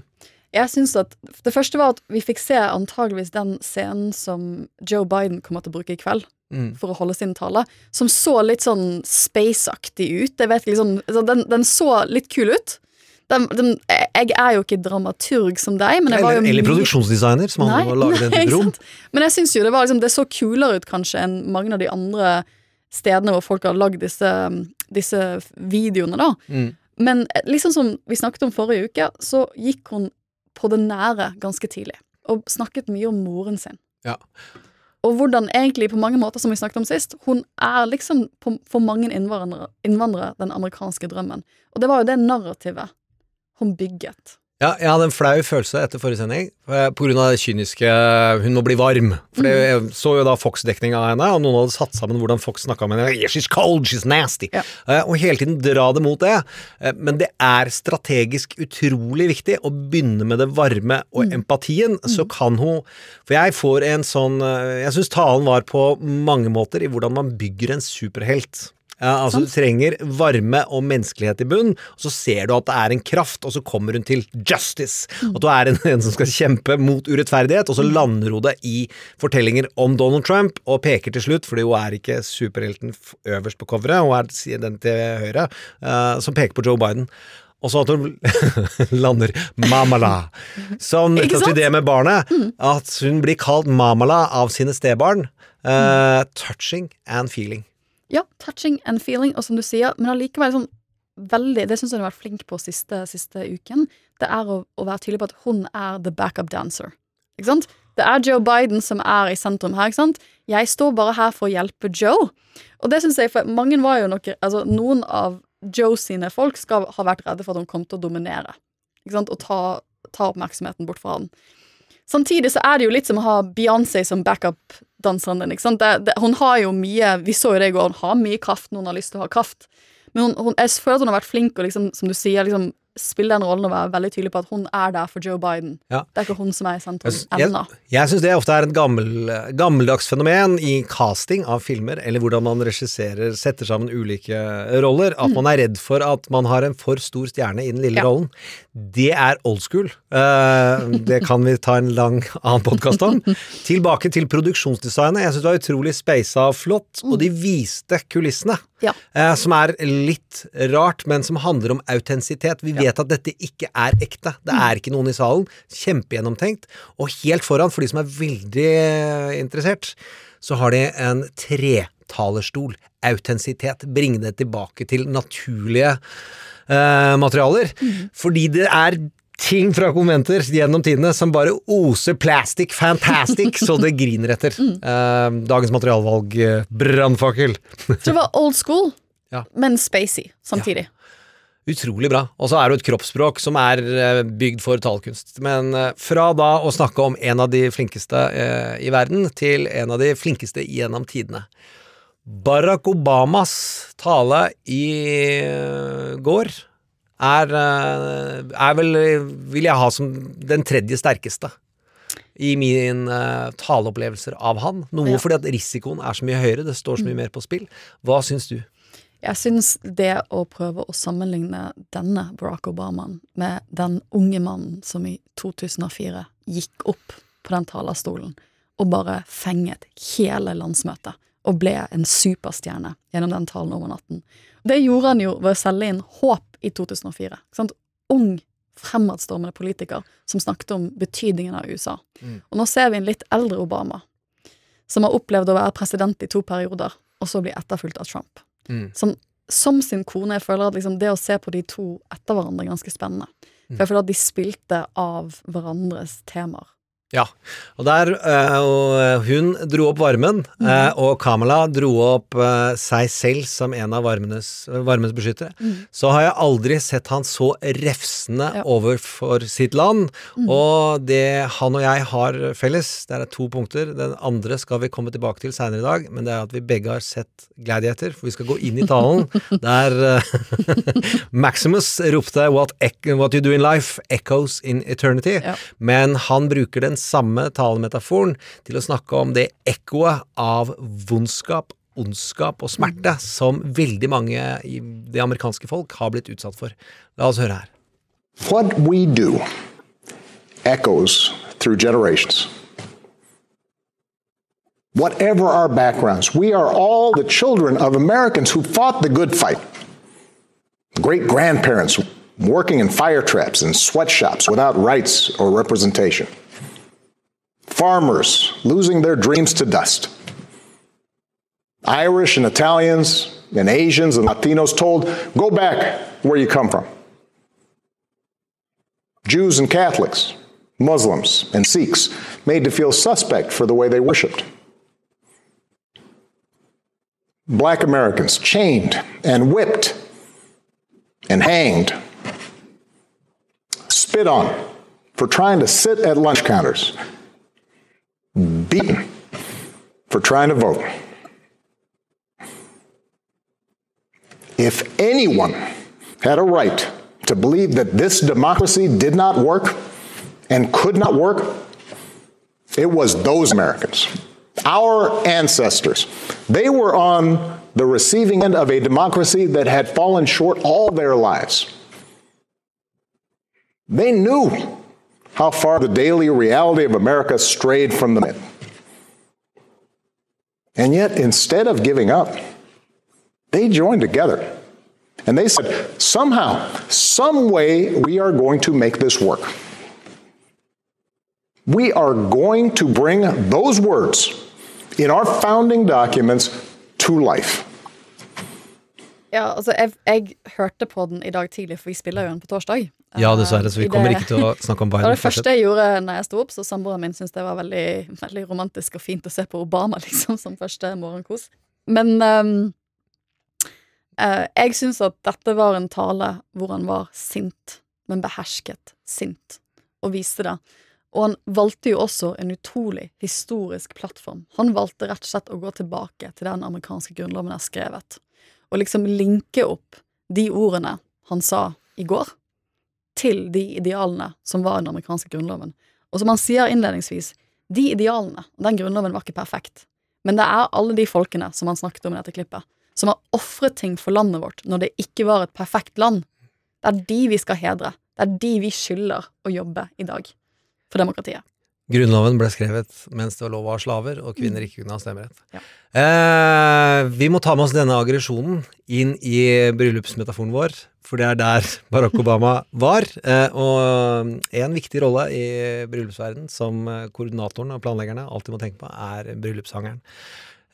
Jeg synes at Det første var at vi fikk se antageligvis den scenen som Joe Biden kommer til å bruke i kveld. Mm. For å holde sin tale. Som så litt sånn space-aktig ut. Jeg vet ikke, liksom, altså, den, den så litt kul ut. Den, de, jeg er jo ikke dramaturg som deg, men jeg var jo Eller, eller produksjonsdesigner, som han Nei, laget nei, type rom. Men jeg syns jo det var liksom, det så kulere ut kanskje enn mange av de andre stedene hvor folk har lagd disse, disse videoene, da. Mm. Men eh, liksom som vi snakket om forrige uke, så gikk hun på det nære ganske tidlig. Og snakket mye om moren sin. Ja. Og hvordan egentlig på mange måter, som vi snakket om sist, hun er liksom på, for mange innvandrere, innvandrere den amerikanske drømmen. Og det var jo det narrativet hun bygget. Ja, jeg hadde en flau følelse etter forrige sending, eh, på grunn av det kyniske 'hun må bli varm'. For jeg så jo da Fox-dekninga av henne, og noen hadde satt sammen hvordan Fox snakka med henne. Yeah, 'She's cold, she's nasty'. Ja. og hele tiden dra det mot det. Eh, men det er strategisk utrolig viktig å begynne med det varme og empatien, så kan hun For jeg får en sånn eh, Jeg syns talen var på mange måter i hvordan man bygger en superhelt. Ja, altså Du trenger varme og menneskelighet i bunn, og så ser du at det er en kraft, og så kommer hun til justice. At du er en, en som skal kjempe mot urettferdighet, og så lander hun det i fortellinger om Donald Trump, og peker til slutt, fordi hun er ikke superhelten øverst på coveret, hun er den til høyre, uh, som peker på Joe Biden. Og så at hun lander Mamala. Sånn nettopp til det med barnet, at hun blir kalt Mamala av sine stebarn. Uh, touching and feeling. Ja, touching and feeling, og som du sier, men allikevel sånn veldig Det syns jeg hun har vært flink på siste, siste uken. Det er å, å være tydelig på at hun er the backup dancer. Ikke sant? Det er Joe Biden som er i sentrum her, ikke sant? Jeg står bare her for å hjelpe Joe. Og det syns jeg, for mange var jo nok Altså, noen av Joe sine folk skal ha vært redde for at hun kom til å dominere. Ikke sant? Og ta, ta oppmerksomheten bort fra han. Samtidig så er det jo litt som å ha Beyoncé som backup-danseren din. ikke sant? Det, det, hun har jo mye Vi så jo det i går, hun har mye kraft når hun har lyst til å ha kraft. Men hun, hun, jeg føler at hun har vært flink og liksom, som du sier, liksom spille den rollen og være veldig tydelig på at hun er der for Joe Biden. Ja. Det er ikke hun som er i sentrum Jeg, ennå. jeg syns det ofte er et gammel, gammeldags fenomen i casting av filmer, eller hvordan man regisserer, setter sammen ulike roller, at Mm. man er redd for at man har en for stor stjerne i den lille Ja. rollen. Det er old school. Uh, det kan vi ta en lang annen podkast om. Tilbake til produksjonsdesignet. Jeg syns det var utrolig speisa og flott, og de viste kulissene. Ja. Eh, som er litt rart, men som handler om autentisitet. Vi vet at dette ikke er ekte. Det er ikke noen i salen. Kjempegjennomtenkt. Og helt foran, for de som er veldig eh, interessert, så har de en tretalerstol. Autentisitet. Bringe det tilbake til naturlige eh, materialer. Fordi det er ting fra konventer gjennom tidene som bare oser plastic fantastic, så det griner etter. Eh, dagens materialvalg, eh, brannfakkel. Det var old school, Ja. men spacey samtidig. Utrolig bra. Og så er det et kroppsspråk som er eh, bygd for talekunst. Men fra da å snakke om en av de flinkeste i verden, til en av de flinkeste gjennom tidene. Barack Obamas tale i går er, eh, er vel, vil jeg ha som den tredje sterkeste. I mine uh, taleopplevelser av han. Noe Ja. fordi at risikoen er så mye høyere, det står så mye mer på spill. Hva syns du? Jeg syns det å prøve å sammenligne denne Barack Obamaen med den unge mannen som i 2004 gikk opp på den talerstolen og bare fenget hele landsmøtet og ble en superstjerne gjennom den talen over natten. Det gjorde han jo ved å selge inn håp i 2004. Ikke sant? Ung, fremadstormende politiker som snakket om betydningen av USA. Og nå ser vi en litt eldre Obama, som har opplevd å være president i to perioder, og så bli etterfulgt av Trump. Mm. Som, som sin kone, jeg føler at liksom det å se på de to etter hverandre er ganske spennende. For jeg føler at de spilte av hverandres temaer Ja, og der eh, og hun dro opp varmen, mm. og Kamala dro opp eh, seg selv som en av varmenes, varmens beskyttere. Mm. Så har jeg aldri sett han så refsende overfor sitt land, Mm. og det han og jeg har felles, det er to punkter. Den andre skal vi komme tilbake til seinere i dag, men det er at vi begge har sett Gladiator, for vi skal gå inn i talen der Maximus ropte what, 'What you do in life echoes in eternity', men han bruker den samme talemetaforen til å snakke om det ekkoet av vondskap, ondskap og smerte mm. som veldig mange i det amerikanske folk har blitt utsatt for. La oss høre her. What we do echoes through generations. Whatever our backgrounds, we are all the children of Americans who fought the good fight. Great grandparents working in fire traps and sweatshops without rights or representation. Farmers losing their dreams to dust. Irish and Italians and Asians and Latinos told, go back where you come from. Jews and Catholics, Muslims and Sikhs made to feel suspect for the way they worshiped. Black Americans chained and whipped and hanged, spit on for trying to sit at lunch counters, beaten for trying to vote. If anyone had a right to believe that this democracy did not work and could not work, it was those Americans, our ancestors. They were on the receiving end of a democracy that had fallen short all their lives. They knew how far the daily reality of America strayed from them. And yet, instead of giving up, they joined together. And they said, somehow, some way, we are going to make this work. We are going to bring those words in our founding documents to life. Ja, altså, jeg, jeg hørte på den i dag tidlig, for vi spiller jo den på torsdag. Ja, dessverre, så vi det- kommer ikke til å snakke om Det Biden. var det første jeg gjorde når jeg sto opp, så samboeren min syntes det var veldig, veldig romantisk og fint å se på Obama, liksom, som første morgenkos. Men um, uh, jeg syns at dette var en tale hvor han var sint, men behersket sint, og viste det. Og han valgte jo også en utrolig historisk plattform. Han valgte rett og slett å gå tilbake til den amerikanske grunnloven er skrevet, og liksom linke opp de ordene han sa i går, til de idealene som var i den amerikanske grunnloven. Og som han sier innledningsvis, de idealene, og den grunnloven var ikke perfekt, men det er alle de folkene som han snakket om i dette klippet, som har ofret ting for landet vårt når det ikke var et perfekt land. Det er de vi skal hedre. Det er de vi skylder å jobbe i dag for demokratiet. Grunnloven ble skrevet mens det var lov å ha slaver, og kvinner ikke kunne ha stemmerett. Eh, vi må ta med oss denne aggresjonen inn i bryllupsmetaforen vår, for det er der Barack Obama var. Eh, og en viktig rolle i bryllupsverden som eh, koordinatoren og planleggerne alltid må tenke på, er bryllupssangeren.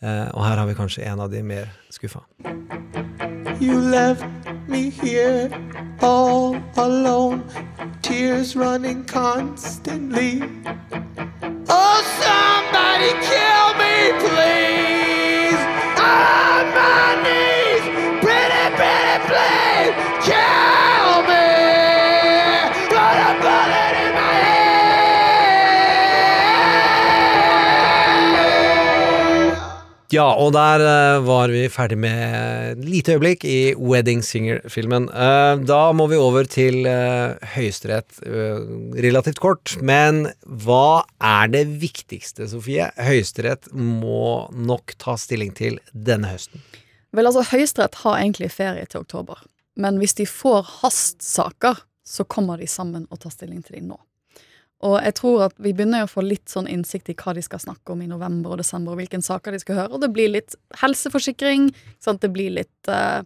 Eh, og her har vi kanskje en av de mer skuffa. You left me here all alone, tears running constantly. Oh, somebody kill me, please! On my knees, Ja, og der eh, var vi ferdig med et lite øyeblikk i Wedding Singer-filmen. Eh, da må vi over til uh, Høyesterett relativt kort. Men hva er det viktigste, Sofie, Høyesterett må nok ta stilling til denne høsten? Vel, altså, Høyesterett har egentlig ferie til oktober, men hvis de får hastsaker, så kommer de sammen og tar stilling til dem nå. Og jeg tror at vi begynner å få litt sånn innsikt i hva de skal snakke om i november og desember, og hvilke saker de skal høre, og det blir litt helseforsikring, sant? det blir litt eh,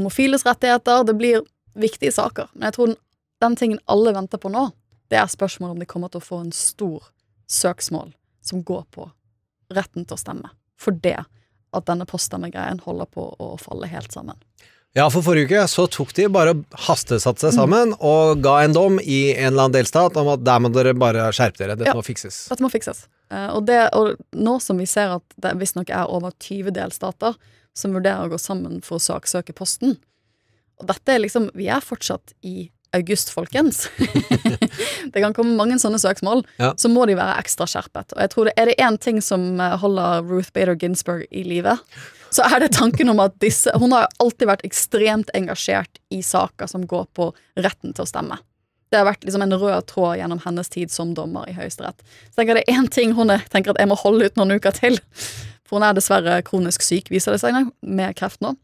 homofiles rettigheter, det blir viktige saker. Men jeg tror den, den tingen alle venter på nå, det er spørsmålet om de kommer til å få en stor søksmål som går på retten til å stemme, for det at denne poststemmegreien holder på å falle helt sammen. Ja, for forrige uke så tok de bare og hastesatte seg sammen og ga en dom i en eller annen delstat om at der må dere bare skjerpe dere, dette Ja. må fikses. Dette må fikses. Eh, og, det, og nå som vi ser at det visstnok er over 20 delstater som vurderer å gå sammen for å saksøke Posten Og dette er liksom Vi er fortsatt i august, folkens. det kan komme mange sånne søksmål. Ja. Så må de være ekstra skjerpet. Og jeg tror det er det én ting som eh, holder Ruth Bader Ginsburg i live, så er det tanken om at disse Hun har alltid vært ekstremt engasjert i saker som går på retten til å stemme. Det har vært liksom en rød tråd gjennom hennes tid som dommer i Høyesterett. Så tenker jeg det er én ting hun er, tenker at jeg må holde ut noen uker til, for hun er dessverre kronisk syk, viser det seg med kreft nå.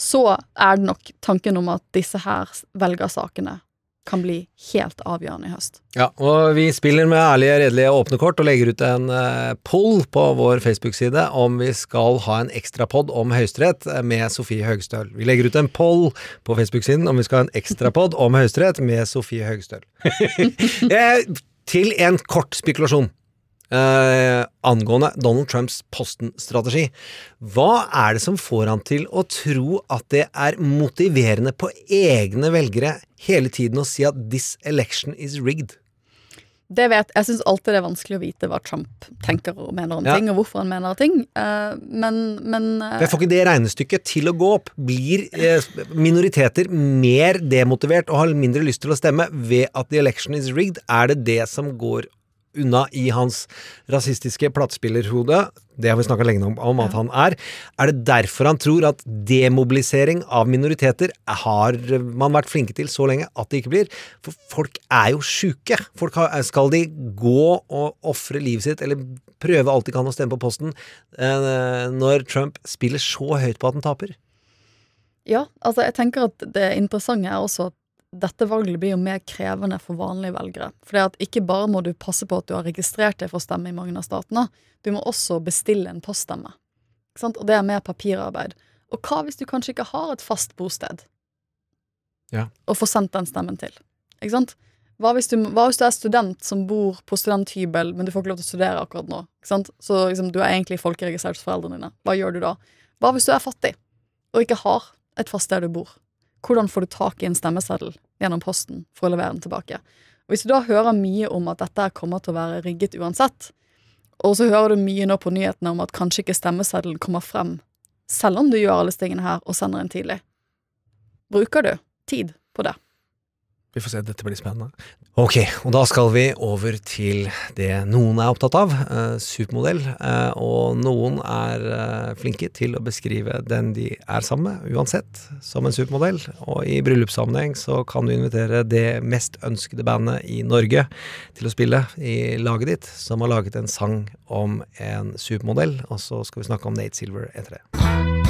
Så er det nok tanken om at disse her velgersakene kan bli helt avgjørende i høst. Ja, og vi spiller med ærlige, redelige åpne kort og legger ut en eh, poll på vår Facebook-side om vi skal ha en ekstrapod om Høyesterett med Sofie Høgstøl. Vi legger ut en poll på Facebook-siden om vi skal ha en ekstrapod om Høyesterett med Sofie Høgstøl. eh, til en kort spekulasjon. Eh, angående Donald Trumps Posten-strategi. Hva er det som får han til å tro at det er motiverende på egne velgere hele tiden å si at 'this election is rigged'? Det vet, Jeg syns alltid det er vanskelig å vite hva Trump tenker og mener om Ja. ting, og hvorfor han mener ting, Eh, men, men eh, Jeg får ikke det regnestykket til å gå opp. Blir minoriteter mer demotivert og har mindre lyst til å stemme ved at the election is rigged? Er det det som går unna i hans rasistiske platespillerhode? Det har vi snakka lenge om, om at han er. Er det derfor han tror at demobilisering av minoriteter har man vært flinke til så lenge at det ikke blir? For folk er jo sjuke. Folk har, skal de gå og ofre livet sitt, eller prøve alt de kan å stemme på posten, eh, når Trump spiller så høyt på at han taper? Ja, altså jeg tenker at det interessante er også at dette valget blir jo mer krevende for vanlige velgere. For ikke bare må du passe på at du har registrert deg for å stemme i mange av statene, du må også bestille en poststemme. Ikke sant? Og det er mer papirarbeid. Og hva hvis du kanskje ikke har et fast bosted Ja. og får sendt den stemmen til? Ikke sant? Hva hvis, du, hva hvis du er student som bor på studenthybel, men du får ikke lov til å studere akkurat nå? Så liksom, du er egentlig folkeregistrert hos foreldrene dine. Hva gjør du da? Hva hvis du er fattig og ikke har et fast sted du bor? Hvordan får du tak i en stemmeseddel gjennom posten for å levere den tilbake? Og Hvis du da hører mye om at dette kommer til å være rigget uansett, og så hører du mye nå på nyhetene om at kanskje ikke stemmeseddelen kommer frem, selv om du gjør alle tingene her og sender inn tidlig, bruker du tid på det? Vi får se, dette blir spennende. Ok, og da skal vi over til det noen er opptatt av, eh, supermodell. Eh, og noen er eh, flinke til å beskrive den de er sammen med, uansett, som en supermodell. Og i bryllupssammenheng så kan du invitere det mest ønskede bandet i Norge til å spille i laget ditt, som har laget en sang om en supermodell. Og så skal vi snakke om Nate Silver etter det.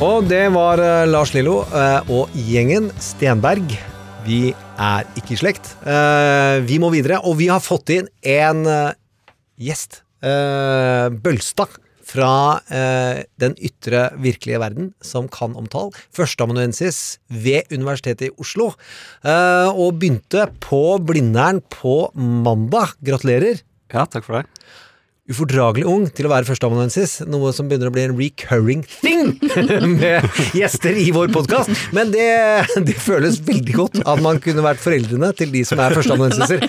Og det var eh, Lars Lillo eh, og gjengen Stenberg. Vi er ikke i slekt. Eh, vi må videre, og vi har fått inn en gjest. Bølstad fra eh, den ytre virkelige verden, som kan omtale. Førsteamanuensis ved Universitetet i Oslo. Eh, og begynte på Blindern på mandag. Gratulerer. Ja, takk for det. Ufordragelig ung til å være førsteamanuensis, noe som begynner å bli en recurring thing med gjester i vår podkast. Men det, det føles veldig godt at man kunne vært foreldrene til de som er førsteamanuensiser.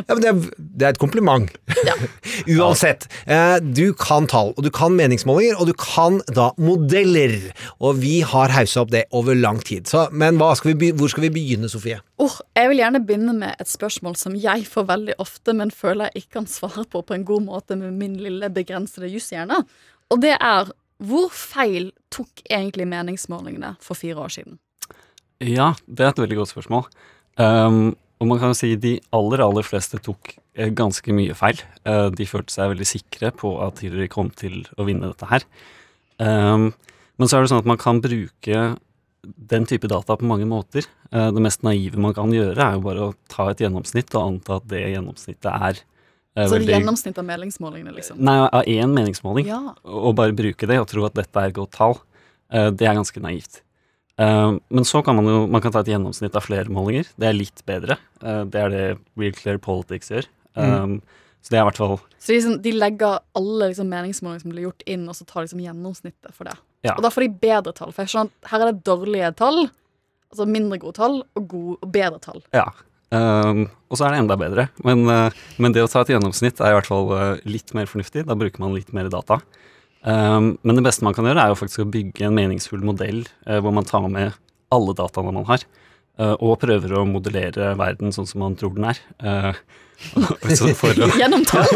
Ja, men det, det er et kompliment. Uansett, eh, du kan tall, og du kan meningsmålinger, og du kan da modeller. Og vi har haussa opp det over lang tid. Så, men skal vi, hvor skal vi begynne, Sofie? Oh, jeg vil gjerne begynne med et spørsmål som jeg får veldig ofte, men føler jeg ikke kan svare på på en god måte med min lille begrensede jusshjerne. Og det er hvor feil tok egentlig meningsmålingene for fire år siden? Ja, det er et veldig godt spørsmål. Um, og man kan jo si de aller, aller fleste tok eh, ganske mye feil. Uh, de følte seg veldig sikre på at Hillary kom til å vinne dette her. Um, men så er det sånn at man kan bruke den type data på mange måter. Eh, det mest naive man kan gjøre, er jo bare å ta et gjennomsnitt og anta at det gjennomsnittet er Så veldig gjennomsnitt av meningsmålingene, liksom. Nei, av én meningsmåling. Ja. Og bare bruke det og tro at dette er et godt tall, eh, det er ganske naivt. Eh, men så kan man jo man kan ta et gjennomsnitt av flere målinger. Det er litt bedre. Eh, det er det Real Clear Politics gjør. Mm. Eh, så det er i hvert fall Så de, liksom, de legger alle liksom, meningsmålinger som blir gjort inn, og så tar liksom gjennomsnittet for det. Ja. Og da får de bedre tall. For jeg skjønner at her er det dårlige tall, altså mindre gode tall, og, gode, og bedre tall. Ja. Um, og så er det enda bedre. Men, uh, men det å ta et gjennomsnitt er i hvert fall uh, litt mer fornuftig. Da bruker man litt mer data. Um, men det beste man kan gjøre, er jo faktisk å bygge en meningsfull modell uh, hvor man tar med alle dataene man har, og prøver å modellere verden sånn som man tror den er. For, å, Gjennom tall.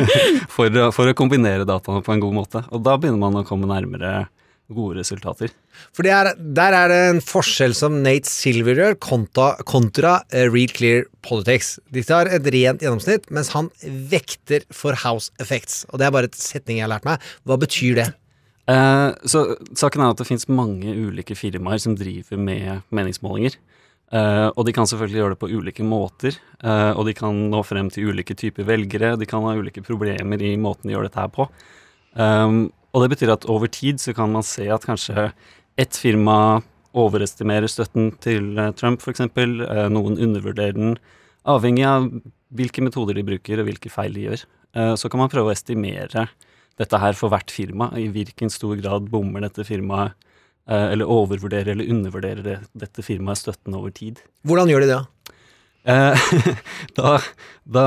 for, for å kombinere dataene på en god måte. Og da begynner man å komme nærmere gode resultater. For det er, der er det en forskjell som Nate Silver gjør, kontra, kontra eh, Real Clear Politics. De tar et rent gjennomsnitt, mens han vekter for house effects. Og det er bare et setning jeg har lært meg. Hva betyr det? Eh, så saken er at det finnes mange ulike firmaer som driver med meningsmålinger. Eh, og de kan selvfølgelig gjøre det på ulike måter. eh, og de kan nå frem til ulike typer velgere. De kan ha ulike problemer i måten de gjør dette her på. Um, og det betyr at over tid så kan man se at kanskje ett firma overestimerer støtten til eh, Trump, f.eks. Uh, noen undervurderer den. Avhengig av hvilke metoder de bruker og hvilke feil de gjør. Eh, så kan man prøve å estimere dette her for hvert firma. I hvilken stor grad bommer dette firmaet, eh, eller overvurderer eller undervurderer dette firmaet støtten over tid. Hvordan gjør de det? Eh, da, da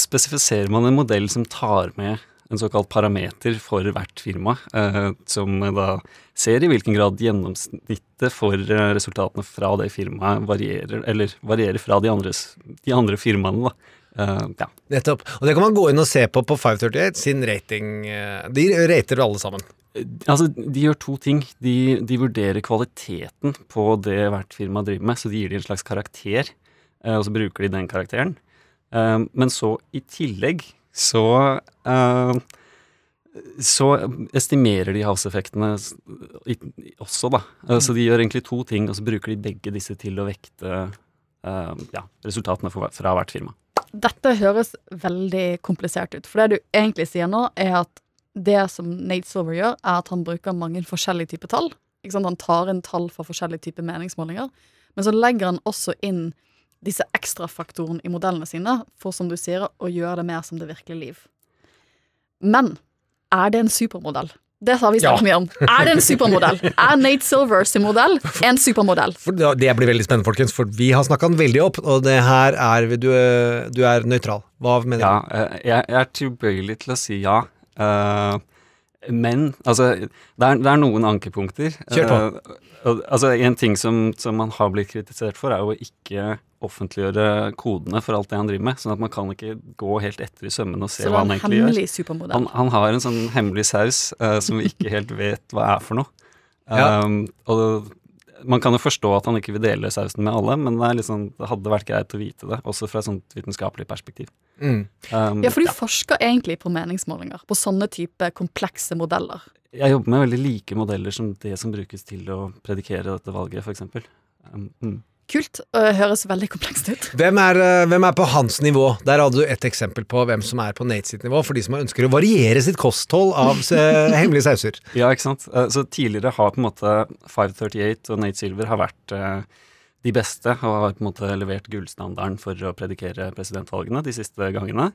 spesifiserer man en modell som tar med en såkalt parameter for hvert firma, eh, som da ser i hvilken grad gjennomsnittet for eh, resultatene fra det firmaet varierer, eller varierer fra de, andres, de andre firmaene. Da. Uh, ja. Nettopp. Og det kan man gå inn og se på på 538 sin rating. De rater alle sammen. Altså, De gjør to ting. De, de vurderer kvaliteten på det hvert firma driver med, så de gir de en slags karakter, og så bruker de den karakteren. Men så i tillegg så uh, så estimerer de house-effektene også, da. Eh, Så de gjør egentlig to ting, og så bruker de begge disse til å vekte eh, ja, resultatene fra hvert firma. Dette høres veldig komplisert ut. For det du egentlig sier nå, er at det som Nate Silver gjør, er at han bruker mange forskjellige typer tall. Han tar inn tall fra forskjellige typer meningsmålinger. Men så legger han også inn disse ekstrafaktorene i modellene sine for, som du sier, å gjøre det mer som det virkelige liv. Men er det en supermodell? Det har vi snakket Ja. mye om. Er det en supermodell? Er Nate Silver sin modell en supermodell? Det blir veldig spennende, folkens, for vi har snakka den veldig opp, og det her er Du, du er nøytral. Hva mener du? Ja, jeg, jeg er tilbøyelig til å si ja. Uh, men altså, det er, det er noen ankepunkter. Kjør på. Uh, altså, En ting som, som man har blitt kritisert for, er jo ikke offentliggjøre kodene for alt det han driver med. Sånn at man kan ikke gå helt etter i sømmene og se hva han en egentlig gjør. Han, han har en sånn hemmelig saus uh, som vi ikke helt vet hva er for noe. Ja. Um, og man kan jo forstå at han ikke vil dele sausen med alle, men det, er sånn, det hadde vært greit å vite det, også fra et sånt vitenskapelig perspektiv. Mm. Um, Ja, for du forsker egentlig på meningsmålinger, på sånne type komplekse modeller. Jeg jobber med veldig like modeller som det som brukes til å predikere dette valget, f.eks. Um, mm. Kult. og høres veldig komplekst ut. Hvem er, eh, hvem er på hans nivå? Der hadde du et eksempel på hvem som er på Nate sitt nivå, for de som ønsker å variere sitt kosthold av eh, hemmelige sauser. Ja, ikke sant. Eh, Så tidligere har på en måte 538 og Nate Silver har vært de beste og har på en måte levert gullstandarden for å predikere presidentvalgene de siste gangene.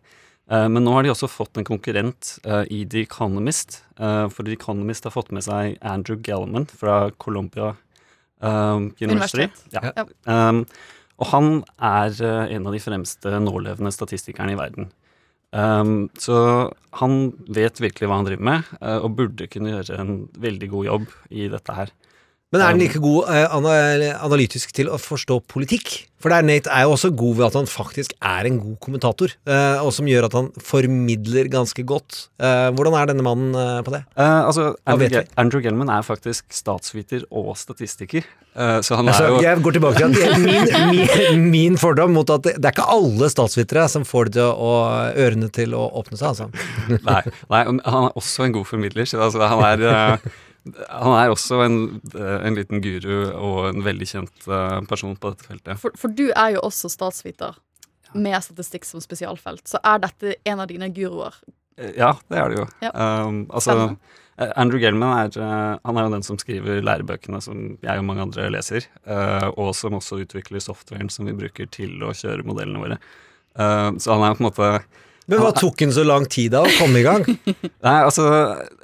Eh, Men nå har de også fått en konkurrent i The Economist. For The Economist har fått med seg Andrew Gellman fra Columbia um, University. Universitet. Ja. Ja. Um, og han er eh, en av de fremste nålevende statistikerne i verden. Um, så han vet virkelig hva han driver med, eh, og burde kunne gjøre en veldig god jobb i dette her. Men er den Um, like god eh, analytisk til å forstå politikk? For der Nate er jo også god ved at han faktisk er en god kommentator, eh, og som gjør at han formidler ganske godt. Eh, hvordan er denne mannen på det? Altså, Andrew, Andrew Gelman er faktisk statsviter og statistiker. Så han Altså, er jo jeg går tilbake til at min, min, min fordom mot at det, det er ikke alle statsvitere som får det til å, ørene til å åpne seg, altså. nei, nei, han er også en god formidler. Så altså, han, er, han er også en, eh, en liten guru og en veldig kjent eh, person på dette feltet. For, for du er jo også statsviter med statistikk som spesialfelt. Så er dette en av dine guruer? Eh, Ja, det er det jo. Ja. Um, altså, Andrew Gelman er, han er jo den som skriver lærebøkene som jeg og mange andre leser, uh, og som også utvikler softwaren som vi bruker til å kjøre modellene våre. Uh, så han er på en måte Men hva tok den så lang tid da å komme i gang? Nei, altså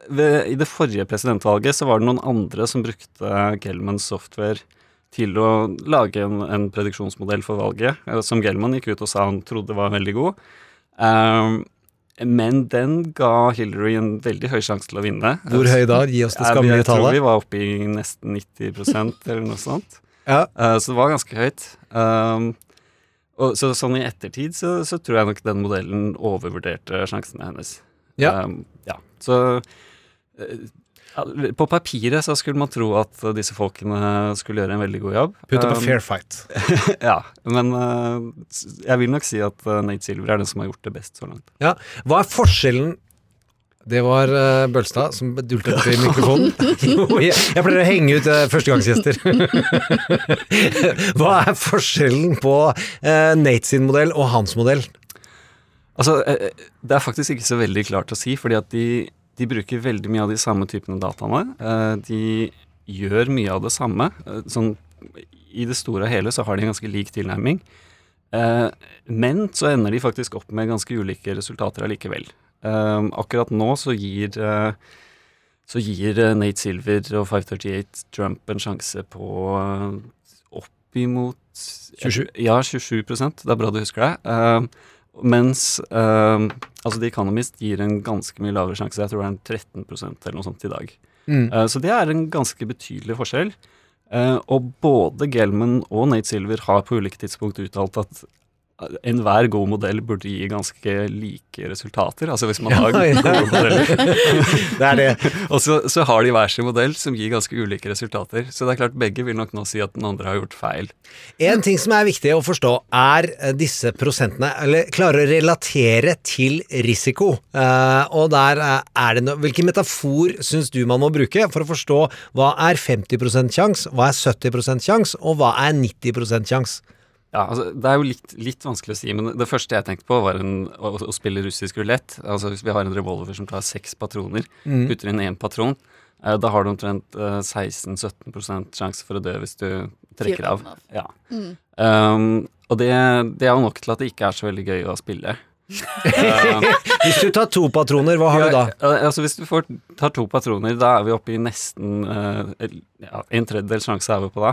ved, I det forrige presidentvalget så var det noen andre som brukte Gelmans software til å lage en, en prediksjonsmodell for valget, eh, som Gelman gikk ut og sa han trodde var veldig god. Um, men den ga Hillary en veldig høy sjanse til å vinne. Hvor høy da? Gi oss det skammelige tallet. Jeg tror vi var oppe i nesten 90% eller noe sånt. Ja. uh, så det var ganske høyt. Um, og så sånn i ettertid så, så tror jeg nok den modellen overvurderte sjansene hennes. Ja. Um, ja. Så uh, på papiret så skulle man tro at disse folkene skulle gjøre en veldig god jobb. Put up a Um, fair fight. ja, men uh, jeg vil nok si at eh, Nate Silver er den som har gjort det best så langt. Ja. Hva er forskjellen Det var uh, Bølstad som dulta i mikrofonen. jeg, jeg pleier å henge ut uh, førstegangsgjester. Hva er forskjellen på uh, Nate sin modell og hans modell? Altså, det er faktisk ikke så veldig klart å si, fordi at de, de bruker veldig mye av de samme typene dataene. De gjør mye av det samme. Sånn, I det store og hele så har de en ganske lik tilnærming. Men så ender de faktisk opp med ganske ulike resultater allikevel. Eh, Akkurat nå så gir uh, så gir eh, Nate Silver og 538 Trump en sjanse på uh, oppimot 27? Ja, 27 Det er bra du husker det. Uh, mens eh, altså The Economist gir en ganske mye lavere sjanse. Jeg tror det er en 13% eller noe sånt i dag. Mm. Så det er en ganske betydelig forskjell. Og både Gelman og Nate Silver har på ulike tidspunkt uttalt at enhver god modell burde gi ganske like resultater. Altså hvis man har Ja, ja. gode modeller. Det er det. og så, så har de hver sin modell som gir ganske ulike resultater. Så det er klart begge vil nok nå si at den andre har gjort feil. En ting som er viktig å forstå, er eh, disse prosentene, eller klare å relatere til risiko. Eh, og der eh, er det noe Hvilken metafor syns du man må bruke for å forstå hva er 50 sjanse, hva er 70 sjanse, og hva er 90 sjanse? Ja, altså, Det er jo litt, litt vanskelig å si, men det første jeg tenkte på, var en, å, å spille russisk rulett. Altså, hvis vi har en revolver som tar seks patroner, Mm. putter inn én patron, eh, da har du omtrent eh, 16-17% sjanse for å dø hvis du trekker av. Ja. Mm. Um, og det, det er jo nok til at det ikke er så veldig gøy å spille. Eh, Hvis du tar to patroner, hva har ja, du da? Altså Hvis du får, tar to patroner, da er vi oppe i nesten eh, ja, en tredjedel sjanse er vi på da.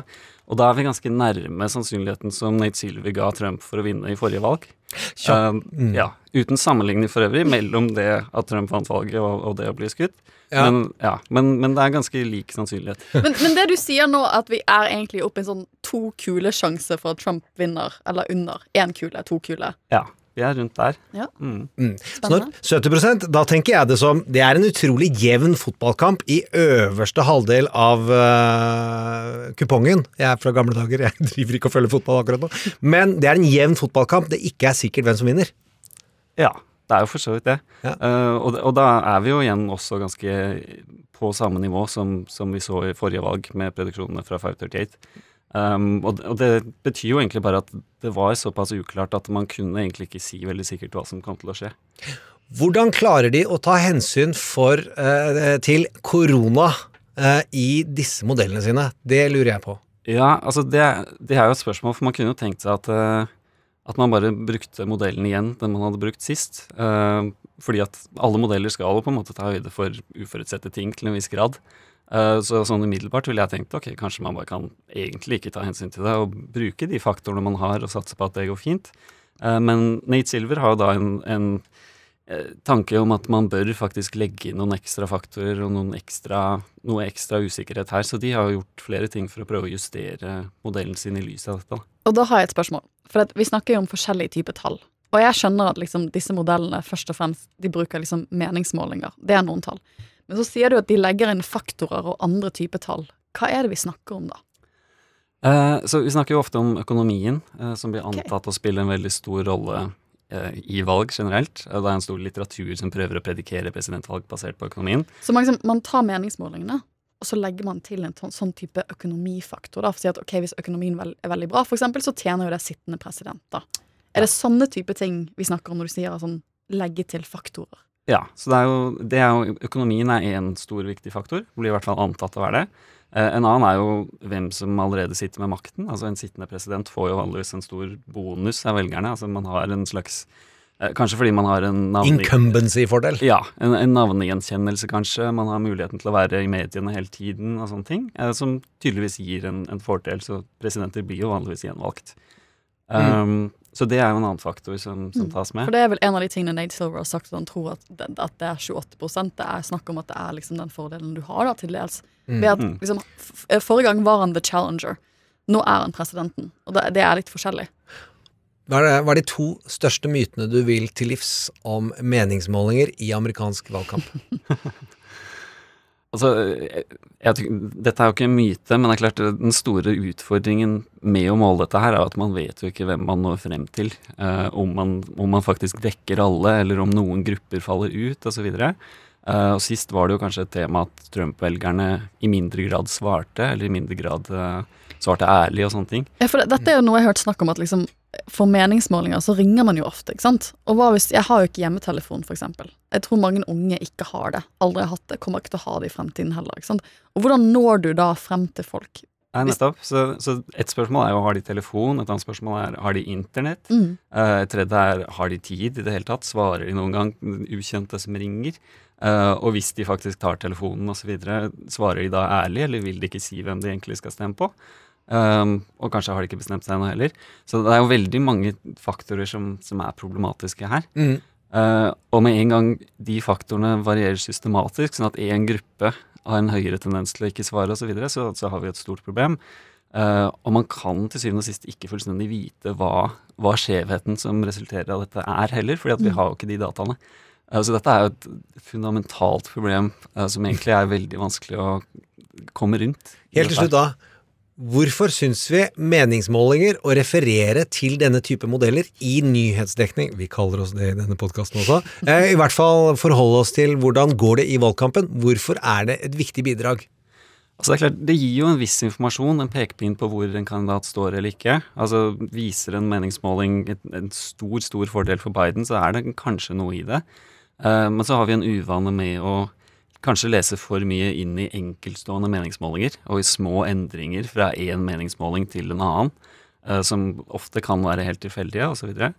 Og da er vi ganske nærme sannsynligheten som Nate Silver ga Trump for å vinne i forrige valg. Ja. Um, Mm. Ja, Uten sammenligning for øvrig mellom det at Trump vant valget og, og det å bli skutt. Ja. Men, ja, men, men det er ganske lik sannsynlighet. Men, men det du sier nå, at vi er egentlig oppe i en sånn to kule-sjanse for at Trump vinner, eller under. Én kule, to kule. Ja, vi er rundt der. Ja. Mm. Mm. Så når 70% da tenker jeg det som Det er en utrolig jevn fotballkamp i øverste halvdel av uh, kupongen. Jeg er fra gamle dager, jeg driver ikke og følger fotball akkurat nå. Men det er en jevn fotballkamp det ikke er sikkert hvem som vinner. Ja, det er jo for så vidt det. Ja. Uh, og, og da er vi jo igjen også ganske på samme nivå som, som vi så i forrige valg med prediksjonene fra 538. Um, og, det- og det betyr jo egentlig bare at det var såpass uklart at man kunne egentlig ikke si veldig sikkert hva som kom til å skje. Hvordan klarer de å ta hensyn for, uh, til korona uh, i disse modellene sine? Det lurer jeg på. Ja, altså det, det er jo et spørsmål, for man kunne jo tenkt seg at, uh, at man bare brukte modellen igjen, den man hadde brukt sist. Fordi at alle modeller skal jo på en måte ta høyde for uforutsette ting til en viss grad. Eh, så sånn umiddelbart ville jeg tenkt ok, kanskje man bare kan egentlig ikke ta hensyn til det, og bruke de faktorene man har, og satse på at det går fint. Eh, men Nate Silver har jo da en, en eh, tanke om at man bør faktisk legge inn noen ekstra faktorer og noen ekstra, noe ekstra usikkerhet her, så de har jo gjort flere ting for å prøve å justere modellen sin i lys av dette. Og da har jeg et spørsmål. For vi snakker jo om forskjellige typer tall. Og jeg skjønner at liksom, disse modellene først og fremst de bruker liksom meningsmålinger. Det er noen tall. Men så sier du at de legger inn faktorer og andre typer tall. Hva er det vi snakker om da? Eh, så vi snakker jo ofte om økonomien, eh, som blir antatt å spille en veldig stor rolle eh, i valg generelt. Eh, det er en stor litteratur som prøver å predikere presidentvalg basert på økonomien. Så man, liksom, man tar meningsmålingene, og så legger man til en sånn, sånn type økonomifaktor. Da, for å si at ok, Hvis økonomien er veldig bra, for eksempel, så tjener jo det sittende president. da. Er det sånne type ting vi snakker om når du sier sånn legge til faktorer? Ja, så det er jo, det er jo Økonomien er én stor viktig faktor. Blir i hvert fall antatt å være det. Eh, en annen er jo hvem som allerede sitter med makten. Altså En sittende president får jo vanligvis en stor bonus av velgerne. Altså Man har en slags eh, Kanskje fordi man har en. Incumbency-fordel. Ja, en, en navnegjenkjennelse kanskje. Man har muligheten til å være i mediene hele tiden og sånne ting. Eh, som tydeligvis gir en, en fordel, så presidenter blir jo vanligvis gjenvalgt. Um, Så det er jo en annen faktor som, som tas med. For det er vel en av de tingene Nate Silver har sagt, at han tror at det, at det er 28% Det er snakk om at det er liksom den fordelen du har da til dels. Mm. Ved at, Mm. liksom, Forrige gang var han the challenger. Nå er han presidenten. Og det, det er litt forskjellig. Hva er, det, hva er de to største mytene du vil til livs om meningsmålinger i amerikansk valgkamp? Altså, jeg, dette er jo ikke en myte, men det er klart eh, den store utfordringen med å måle dette her, er at man vet jo ikke hvem man når frem til. eh, om, man, om man faktisk dekker alle, eller om noen grupper faller ut, osv. Uh, og sist var det jo kanskje et tema at Trump-velgerne i mindre grad svarte, eller i mindre grad eh, svarte ærlig og sånne ting. Ja, for det, dette er jo noe jeg har hørt snakk om, at liksom, for meningsmålinger så ringer man jo ofte, ikke sant? Og hva hvis Jeg har jo ikke hjemmetelefon, eksempel. Jeg tror mange unge ikke har det. Aldri har hatt det. Kommer ikke til å ha det i fremtiden heller. ikke sant? Og hvordan når du da frem til folk? Nei, nettopp. Så, så et spørsmål er jo har de telefon, et annet spørsmål er har de internett. Mm. Eh, et tredje er har de tid i det hele tatt, svarer de noen gang ukjente som ringer. Eh, og hvis de faktisk tar telefonen osv., svarer de da ærlig, eller vil de ikke si hvem de egentlig skal stemme på? Um, og kanskje har de ikke bestemt seg ennå heller. Så det er jo veldig mange faktorer som, som er problematiske her. Mm. Uh, og med en gang de faktorene varierer systematisk, sånn at én gruppe har en høyere tendens til å ikke svare osv., så, videre, så så har vi et stort problem. Uh, og man kan til syvende og sist ikke fullstendig vite hva, hva skjevheten som resulterer av dette er heller, fordi at vi Mm. har jo ikke de dataene. Uh, så dette er jo et fundamentalt problem som egentlig er veldig vanskelig å komme rundt. Helt til slutt da. Hvorfor syns vi meningsmålinger å referere til denne type modeller i nyhetsdekning, vi kaller oss det i denne podkasten også, eh, i hvert fall forholde oss til hvordan går det i valgkampen, hvorfor er det et viktig bidrag? Altså det, er klart, det gir jo en viss informasjon, en pekepinn på hvor en kandidat står eller ikke. Altså Viser en meningsmåling en stor, stor fordel for Biden, så er det kanskje noe i det. Eh, men så har vi en uvane med å kanskje lese for mye inn i enkeltstående meningsmålinger, og i små endringer fra én meningsmåling til en annen, eh, som ofte kan være helt tilfeldige, osv.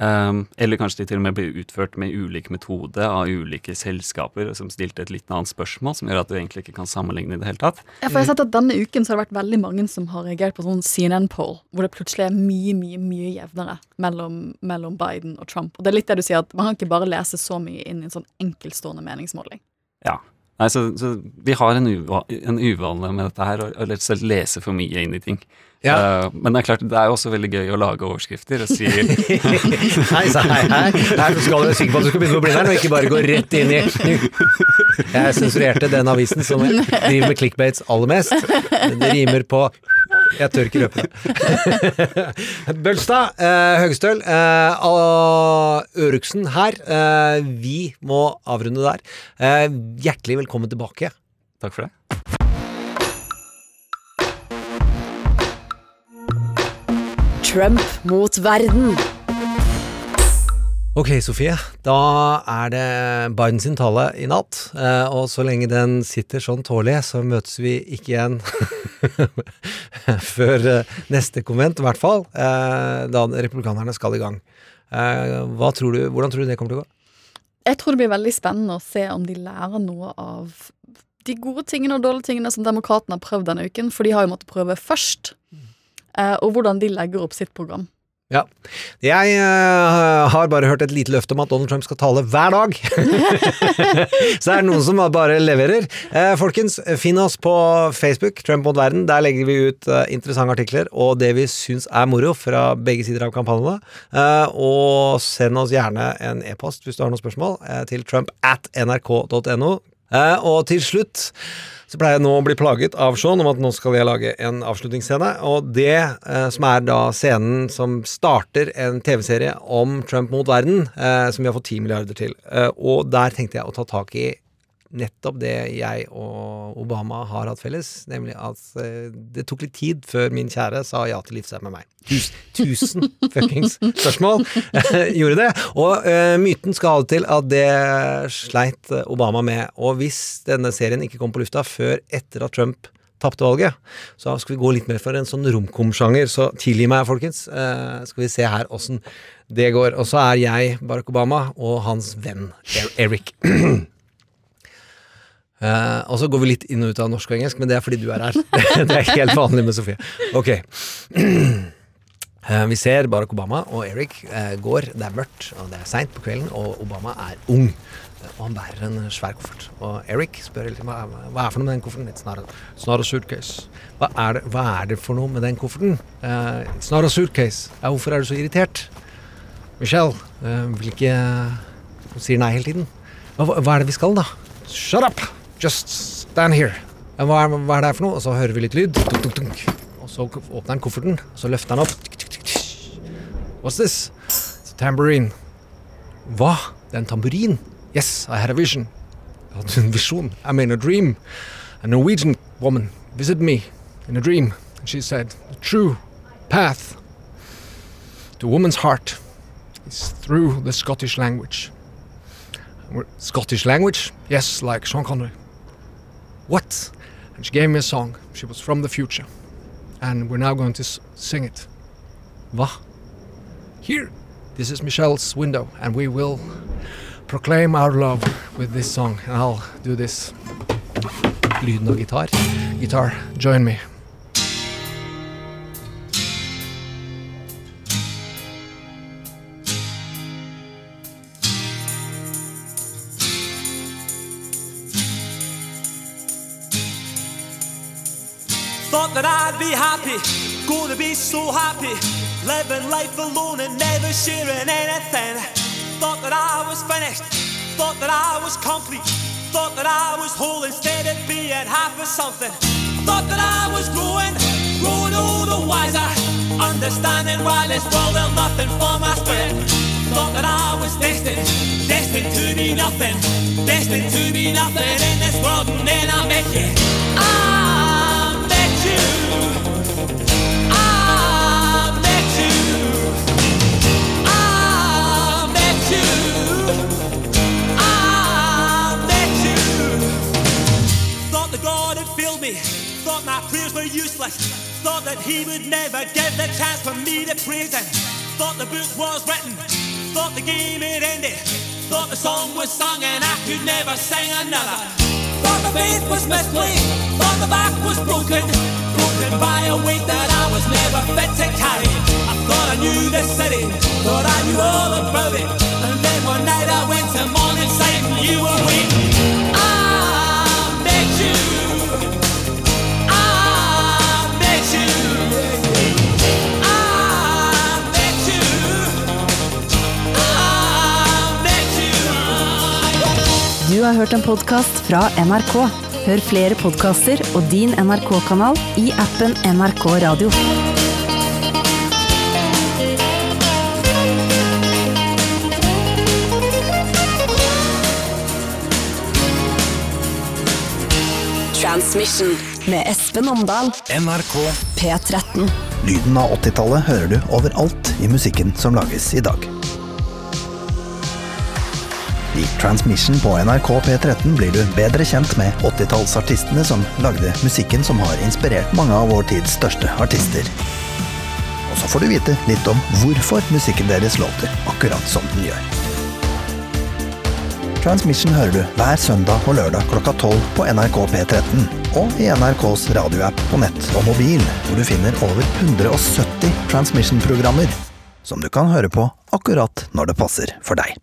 Um, eller kanskje de til og med blir utført med ulik metode av ulike selskaper som stilte et litt annet spørsmål, som gjør at du egentlig ikke kan sammenligne i det hele tatt. Ja, for jeg har sett at Denne uken så har det vært veldig mange som har reagert på sånn CNN-poll, hvor det plutselig er mye mye, mye jevnere mellom, mellom Biden og Trump. Og det er litt det du sier, at Man kan ikke bare lese så mye inn i en sånn enkeltstående meningsmåling. Ja. Nei, så, så vi har en, uva, en uvane med dette her, å rett og slett lese for mye inn i ting. Ja. Uh, men det er klart, det er jo også veldig gøy å lage overskrifter og si Hei, hei, hei. Her skal du være sikker på at du skal begynne på Blindern, og ikke bare gå rett inn i Jeg sensurerte den avisen som driver med clickbaits aller mest. Det rimer på Jeg tør ikke røpe det. Bølstad, eh, Høgestøl, eh, og Øruksen her. Eh, vi må avrunde der. Eh, hjertelig velkommen tilbake. Takk for det. Trump mot verden. Ok, Sofie. Da er det Biden sin tale i natt. Eh, og så lenge den sitter sånn tålelig, så møtes vi ikke igjen før eh, neste konvent, i hvert fall. Eh, da republikanerne skal i gang. Tror du, hvordan tror du det kommer til å gå? Jeg tror det blir veldig spennende å se om de lærer noe av de gode tingene og dårlige tingene som demokratene har prøvd denne uken, for de har jo måttet prøve først. Og hvordan de legger opp sitt program. Ja. Jeg uh, har bare hørt et lite løfte om at Donald Trump skal tale hver dag. så det er noen som bare leverer. Uh, folkens, finn oss på Facebook, Trump mot verden. Der legger vi ut uh, interessante artikler og det vi syns er moro fra begge sider av kampanjene. Og send oss gjerne en e-post hvis du har noen spørsmål til trump at nrk.no. Eh, og til slutt så pleier jeg nå å bli plaget av Sean om at nå skal jeg lage en avslutningsscene. Og det eh, som er da scenen som starter en TV-serie om Trump mot verden, eh, som vi har fått 10 milliarder til. Eh, og der tenkte jeg å ta tak i nettopp det jeg og Obama har hatt felles, nemlig at eh, det tok litt tid før min kjære sa ja til å gifte seg med meg. Tus, tusen fuckings spørsmål gjorde det. Og uh, myten skal holde til at det sleit Obama med. Og hvis denne serien ikke kom på lufta før etter at Trump tapte valget, så skal vi gå litt mer for en sånn romkom-sjanger. Så tilgi meg, folkens. Uh, skal vi se her åssen det går. Og så er jeg Barack Obama og hans venn Eric. Eh, og så går vi litt inn og ut av norsk og engelsk, men det er fordi du er her. det er helt vanlig med Sofie. Ok. Uh, vi ser Barack Obama og Eric uh, går. Det er mørkt, og det er seint på kvelden, og Obama er ung. Og han bærer en svær koffert. Og Eric spør hele tiden hva, hva er for noe med den kofferten. It's not a, it's not a suitcase. Hva er, det, hva er det for noe med den kofferten? It's not a suitcase. Ja, hvorfor er du så irritert? Michelle, vil ikke Hun sier nei hele tiden. Hva, hva er det vi skal, da? Shut up! Just stand here. Hva, er, hva er det her for noe? Og så hører vi litt lyd. Tunk, tunk, tunk. Og så åpner han kofferten, og så løfter han opp. What's this? It's a tambourine. Hva? Det er en tamburin? Yes, I had a vision. Jeg hadde en visjon. I mean a dream. A Norwegian woman visited me in a dream. And she said, the true path to a woman's heart is through the Scottish language. Scottish language? Yes, like Sean Connery. What? And she gave me a song. She was from the future. And we're now going to sing it. Hva? Here, this is Michelle's window, and we will proclaim our love with this song. And I'll do this. Lyden av gitar. Guitar, join me. Happy, gonna be so happy. Living life alone and never sharing anything. Thought that I was finished, thought that I was complete. Thought that I was whole instead of being half of something. Thought that I was growing, growing older, wiser. Understanding why this world held nothing for my spirit. Thought that I was destined, destined to be nothing. Destined to be nothing in this world, and then I met you. I met you. That He would never give the chance for me to Him. Thought the book was written. Thought the game had ended. Thought the song was sung and I could never sing another. Thought the faith was misplaced. Thought the back was broken. Broken by a weight that I was never fit to carry. I thought I knew the city. Thought I knew all about it. And then one night I went to morning sight and you were waiting. I Du har hørt en podkast fra NRK. Hør flere podkaster og din NRK-kanal i appen NRK Radio. Transmission med Espen Omdal. NRK P13. Lyden av 80-tallet hører du overalt i musikken som lages i dag. I Transmission på NRK P13 blir du bedre kjent med 80-tallsartistene som lagde musikken som har inspirert mange av vår tids største artister. Og så får du vite litt om hvorfor musikken deres låter akkurat som den gjør. Transmission hører du hver søndag og lørdag klokka 12 på NRK P13 og i NRKs radioapp på nett og mobil, hvor du finner over 170 Transmission-programmer som du kan høre på akkurat når det passer for deg.